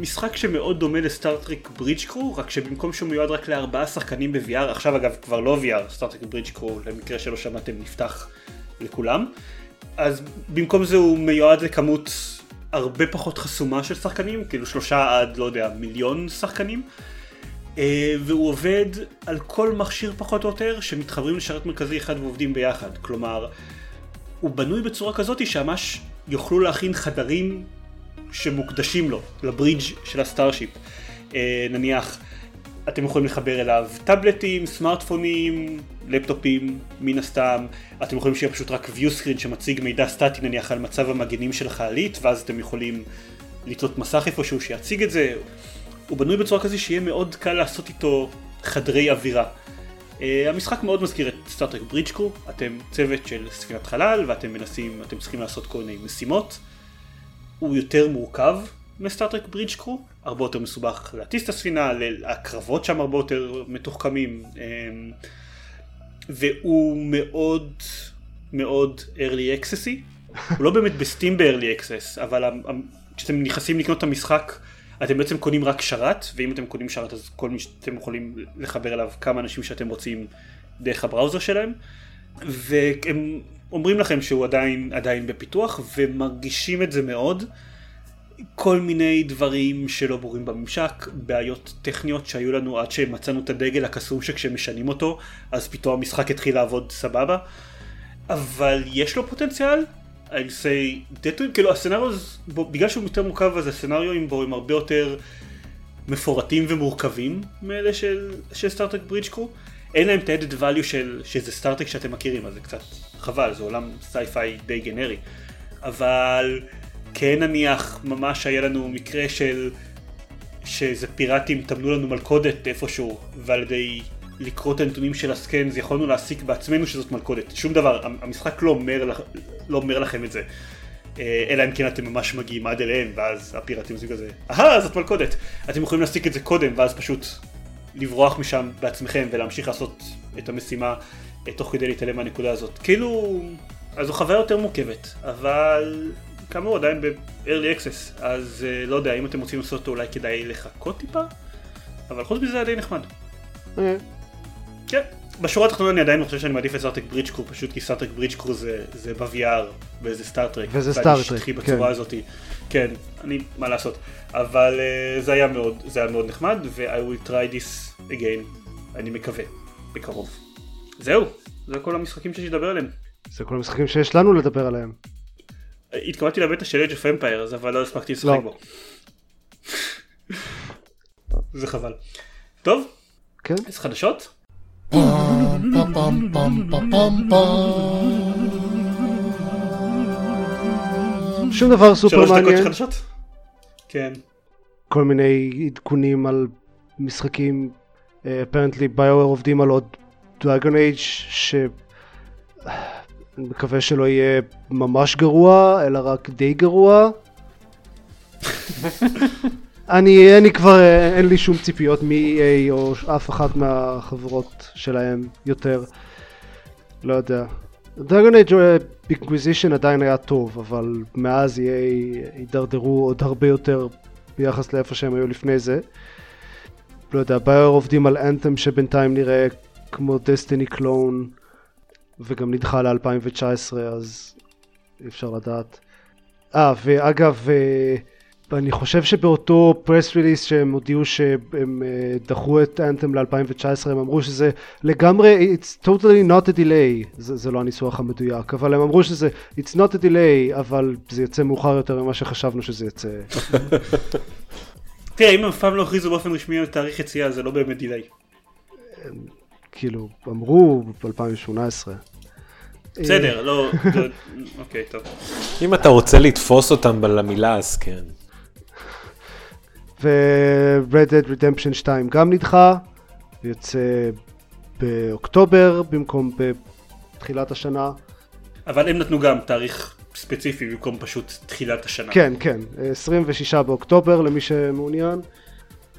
[SPEAKER 2] משחק שמאוד דומה ל Star Trek Bridge Crew, רק שבמקום שהוא מיועד רק לארבעה שחקנים ב-VR, עכשיו אגב כבר לא VR, Star Trek Bridge Crew, למקרה שלא שמעתם, נפתח לכולם. אז במקום זה הוא מיועד לכמות הרבה פחות חסומה של שחקנים, כאילו שלושה עד לא יודע מיליון שחקנים. אה, והוא עובד על כל מכשיר פחות או יותר שמתחברים לשרת מרכזי אחד ועובדים ביחד. כלומר, הוא בנוי בצורה כזאת שממש יוכלו להכין חדרים שמוקדשים לו, לברידג' של ה starship. אה, נניח, אתם יכולים לחבר אליו טאבלטים, סמארטפונים, לפטופים, מן הסתם. אתם יכולים שיהיה פשוט רק view screen שמציג מידע סטטי נניח על מצב המגנים של החללית, ואז אתם יכולים לתלות מסך איפשהו שיציג את זה. הוא בנוי בצורה כזו שיהיה מאוד קל לעשות איתו חדרי אווירה. Uh, המשחק מאוד מזכיר את סטארטרק ברידג' קרו, אתם צוות של ספינת חלל ואתם מנסים, אתם צריכים לעשות כל מיני משימות. הוא יותר מורכב מסטארטרק ברידג' קרו, הרבה יותר מסובך להטיס את הספינה, הקרבות שם הרבה יותר מתוחכמים. um, והוא מאוד מאוד early accessy, הוא לא באמת בסטים ב-early access, אבל כשאתם נכנסים לקנות את המשחק אתם בעצם קונים רק שרת, ואם אתם קונים שרת אז כל מי שאתם יכולים לחבר אליו כמה אנשים שאתם רוצים דרך הבראוזר שלהם, והם אומרים לכם שהוא עדיין, עדיין בפיתוח, ומרגישים את זה מאוד. כל מיני דברים שלא ברורים בממשק, בעיות טכניות שהיו לנו עד שמצאנו את הדגל הקסום שכשמשנים אותו, אז פתאום המשחק התחיל לעבוד סבבה. אבל יש לו פוטנציאל, I'll say, to him, כאילו ה scenario, בגלל שהוא יותר מורכב אז ה scenario בו הם הרבה יותר מפורטים ומורכבים מאלה של, של Star Trek Bridge Crew. אין להם את ה-added value של שזה Star Trek שאתם מכירים, אז זה קצת חבל, זה עולם sci-fi די גנרי. אבל כן נניח ממש היה לנו מקרה של שאיזה פיראטים טמנו לנו מלכודת איפשהו ועל ידי לקרוא את הנתונים של הסקנס יכולנו להסיק בעצמנו שזאת מלכודת. שום דבר המשחק לא אומר, לא אומר לכם את זה. אה, אלא אם כן אתם ממש מגיעים עד אליהם ואז הפיראטים זה כזה אהה זאת מלכודת! אתם יכולים להסיק את זה קודם ואז פשוט לברוח משם בעצמכם ולהמשיך לעשות את המשימה אה, תוך כדי להתעלם מהנקודה הזאת. כאילו אז זו חוויה יותר מורכבת אבל כאמור עדיין ב-early access, אז uh, לא יודע, אם אתם רוצים לעשות אותו אולי כדאי לחכות טיפה, אבל חוץ מזה די נחמד.
[SPEAKER 3] אה.
[SPEAKER 2] כן, בשורה התחתונה אני עדיין חושב שאני מעדיף את סארטק ברידג' קרו, פשוט כי סארטק ברידג' קרו זה, זה ב-VR וזה סטארטרק.
[SPEAKER 3] וזה סטארטרק,
[SPEAKER 2] כן. בצורה הזאת. כן, אני, מה לעשות. אבל uh, זה היה מאוד, זה היה מאוד נחמד, ו-I will try this again, אני מקווה, בקרוב. זהו, זה כל המשחקים שיש לדבר עליהם.
[SPEAKER 3] זה כל המשחקים שיש לנו לדבר עליהם.
[SPEAKER 2] התכוונתי לבטא של אג' אוף אמפייר אבל לא הספקתי לשחק בו. זה חבל. טוב?
[SPEAKER 3] כן.
[SPEAKER 2] אז חדשות?
[SPEAKER 3] שום דבר סופר מעניין.
[SPEAKER 2] שלוש דקות חדשות? כן.
[SPEAKER 3] כל מיני עדכונים על משחקים. apparently BioWare עובדים על עוד Dragon Age ש... אני מקווה שלא יהיה ממש גרוע, אלא רק די גרוע. אני, אני כבר, אין לי שום ציפיות מ-EA או אף אחת מהחברות שלהם יותר. לא יודע. Dragon Age Inquisition עדיין היה טוב, אבל מאז EA הידרדרו עוד הרבה יותר ביחס לאיפה שהם היו לפני זה. לא יודע, ביואר עובדים על אנתם שבינתיים נראה כמו דסטיני קלון. וגם נדחה ל-2019 אז אי אפשר לדעת. אה ואגב אה, אני חושב שבאותו פרס ריליס שהם הודיעו שהם אה, דחו את אנתם ל-2019 הם אמרו שזה לגמרי it's totally not a delay זה, זה לא הניסוח המדויק אבל הם אמרו שזה it's not a delay אבל זה יוצא מאוחר יותר ממה שחשבנו שזה יצא.
[SPEAKER 2] תראה אם הם אף פעם לא הכריזו באופן רשמי על תאריך יציאה זה לא באמת דיליי.
[SPEAKER 3] כאילו, אמרו ב-2018.
[SPEAKER 2] בסדר, לא, אוקיי, טוב.
[SPEAKER 1] אם אתה רוצה לתפוס אותם למילה אז כן.
[SPEAKER 3] ו-Red Dead Redemption 2 גם נדחה, יוצא באוקטובר במקום בתחילת השנה.
[SPEAKER 2] אבל הם נתנו גם תאריך ספציפי במקום פשוט תחילת השנה.
[SPEAKER 3] כן, כן, 26 באוקטובר למי שמעוניין.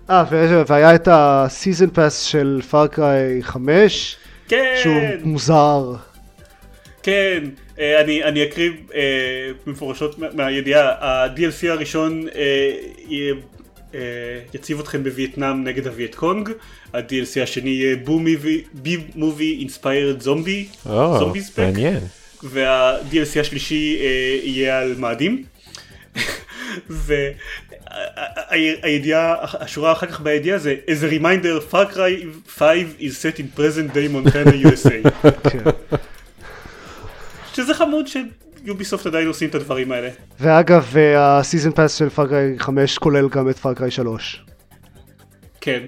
[SPEAKER 3] אה, והיה את ה season pass של Far Cry 5,
[SPEAKER 2] כן!
[SPEAKER 3] שהוא מוזר.
[SPEAKER 2] כן, אה, אני, אני אקריא אה, מפורשות מהידיעה, ה-DLC הראשון אה, יציב אתכם בווייטנאם נגד הווייט קונג, ה-DLC השני יהיה B movie inspired זומבי,
[SPEAKER 1] זומבי ספק,
[SPEAKER 2] וה-DLC השלישי יהיה על מאדים. הידיעה, השורה אחר כך בידיעה זה as a reminder Far Cry 5 is set in present day Montana USA. שזה חמוד ש Ubisoft עדיין עושים את הדברים האלה.
[SPEAKER 3] ואגב ה season pass של Far Cry 5 כולל גם את פארקריי 3.
[SPEAKER 2] כן.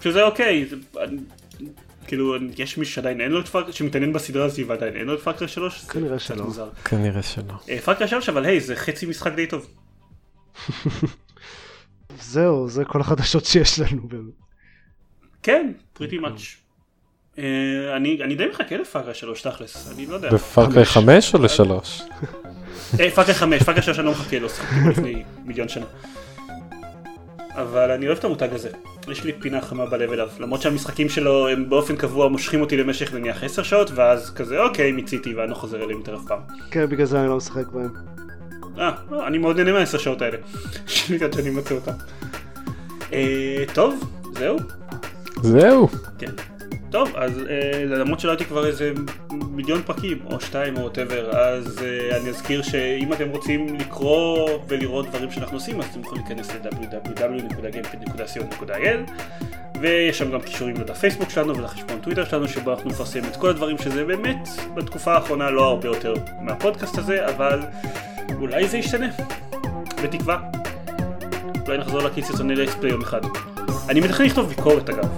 [SPEAKER 2] שזה אוקיי. כאילו יש מישהו שעדיין אין לו את Far Cry, שמתעניין בסדרה הזאת ועדיין אין לו את Far Cry 3?
[SPEAKER 3] כנראה שלא.
[SPEAKER 1] כנראה שלא.
[SPEAKER 2] Far Cry 3 אבל היי זה חצי משחק די טוב.
[SPEAKER 3] זהו, זה כל החדשות שיש לנו.
[SPEAKER 2] כן, pretty much. אני די מחכה לפאקה 3 תכלס, אני לא יודע.
[SPEAKER 1] בפאקה 5 או לשלוש?
[SPEAKER 2] פאקה 5, פאקה 3 אני לא מחכה לו, שחקתי לפני מיליון שנה. אבל אני אוהב את המותג הזה, יש לי פינה חמה בלב אליו, למרות שהמשחקים שלו הם באופן קבוע מושכים אותי למשך נניח 10 שעות, ואז כזה אוקיי מיציתי ואני לא חוזר אליהם יותר אף פעם.
[SPEAKER 3] כן, בגלל זה אני לא משחק בהם.
[SPEAKER 2] אה, לא, אני מאוד נהנה מהעשר שעות האלה, עד שאני מוצא אותם. אה, טוב, זהו?
[SPEAKER 1] זהו.
[SPEAKER 2] כן. טוב, אז אה, למרות שלא הייתי כבר איזה מיליון פרקים, או שתיים או whatever, אז אה, אני אזכיר שאם אתם רוצים לקרוא ולראות דברים שאנחנו עושים, אז אתם יכולים להיכנס ל-www.gamepad.co.il ויש שם גם קישורים לדף פייסבוק שלנו ולחשבון טוויטר שלנו, שבו אנחנו מפרסמים את כל הדברים שזה באמת בתקופה האחרונה לא הרבה יותר מהפודקאסט הזה, אבל אולי זה ישתנה, בתקווה. אולי נחזור להקליט סרטוני let's play יום אחד. אני מתכנן לכתוב ביקורת אגב.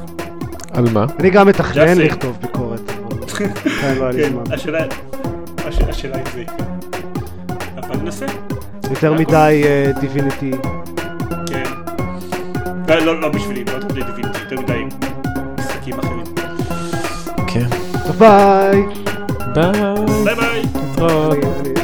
[SPEAKER 1] על מה?
[SPEAKER 3] אני גם מתכנן. לכתוב ביקורת, אבל עדיין לא
[SPEAKER 2] כן. השאלה, הש- השאלה אם זה. אבל ננסה,
[SPEAKER 3] יותר מדי אה, Divinity.
[SPEAKER 2] כן. לא, לא, לא בשבילי, לא יותר מדי Divinity, יותר מדי משחקים אחרים.
[SPEAKER 1] כן.
[SPEAKER 3] ביי.
[SPEAKER 1] ביי.
[SPEAKER 2] ביי ביי!
[SPEAKER 3] אני